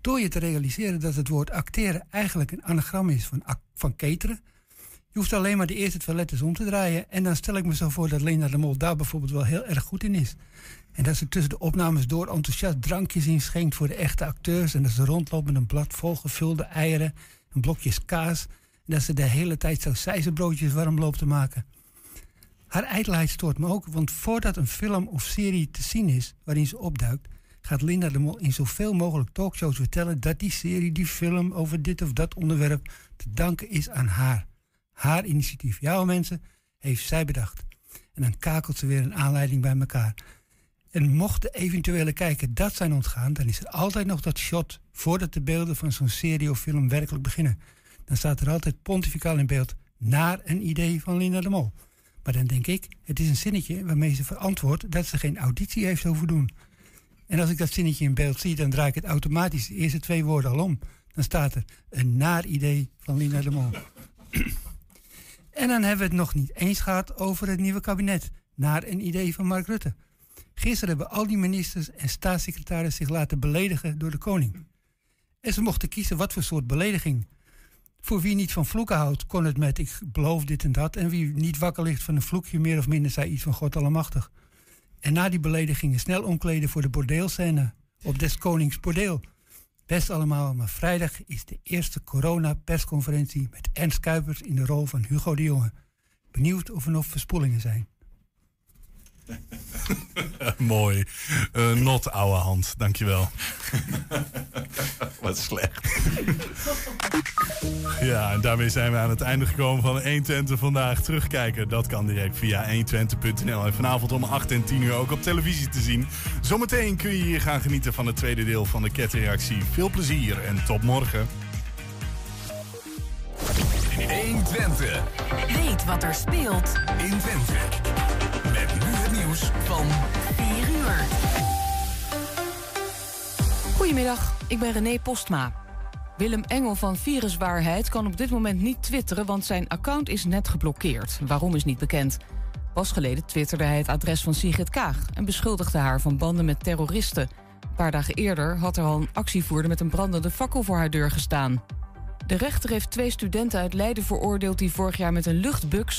Door je te realiseren dat het woord acteren eigenlijk een anagram is van, van cateren. Je hoeft alleen maar de eerste twee letters om te draaien. En dan stel ik me zo voor dat Lena de Mol daar bijvoorbeeld wel heel erg goed in is. En dat ze tussen de opnames door enthousiast drankjes inschenkt voor de echte acteurs. En dat ze rondloopt met een blad vol gevulde eieren en blokjes kaas. En dat ze de hele tijd zo broodjes warm loopt te maken. Haar ijdelheid stoort me ook, want voordat een film of serie te zien is waarin ze opduikt, gaat Linda de Mol in zoveel mogelijk talkshows vertellen dat die serie, die film over dit of dat onderwerp te danken is aan haar. Haar initiatief. Ja, mensen, heeft zij bedacht. En dan kakelt ze weer een aanleiding bij elkaar. En mocht de eventuele kijker dat zijn ontgaan, dan is er altijd nog dat shot voordat de beelden van zo'n serie of film werkelijk beginnen. Dan staat er altijd pontificaal in beeld naar een idee van Linda de Mol. Maar dan denk ik, het is een zinnetje waarmee ze verantwoordt dat ze geen auditie heeft hoeven doen. En als ik dat zinnetje in beeld zie, dan draai ik het automatisch de eerste twee woorden al om. Dan staat er een naar idee van Linda de Mol. en dan hebben we het nog niet eens gehad over het nieuwe kabinet. Naar een idee van Mark Rutte. Gisteren hebben al die ministers en staatssecretarissen zich laten beledigen door de koning. En ze mochten kiezen wat voor soort belediging. Voor wie niet van vloeken houdt, kon het met ik beloof dit en dat. En wie niet wakker ligt van een vloekje, meer of minder zei iets van God Allemachtig. En na die beledigingen snel omkleden voor de bordeelscène op des konings bordeel. Best allemaal, maar vrijdag is de eerste corona-persconferentie met Ernst Kuipers in de rol van Hugo de Jonge. Benieuwd of er nog verspoelingen zijn. Mooi. Eh, not ouwe hand, dankjewel. Wat slecht. Ja, en daarmee zijn we aan het einde gekomen van 120 vandaag. Terugkijken, dat kan direct via 120.nl. En vanavond om 8 en 10 uur ook op televisie te zien. Zometeen kun je hier gaan genieten van het tweede deel van de ketreactie. Veel plezier en tot morgen. 120. Weet wat er speelt in Twente. Van 4 uur. Goedemiddag, ik ben René Postma. Willem Engel van Viruswaarheid kan op dit moment niet twitteren... want zijn account is net geblokkeerd. Waarom is niet bekend. Pas geleden twitterde hij het adres van Sigrid Kaag... en beschuldigde haar van banden met terroristen. Een paar dagen eerder had er al een actievoerder... met een brandende fakkel voor haar deur gestaan. De rechter heeft twee studenten uit Leiden veroordeeld... die vorig jaar met een luchtbux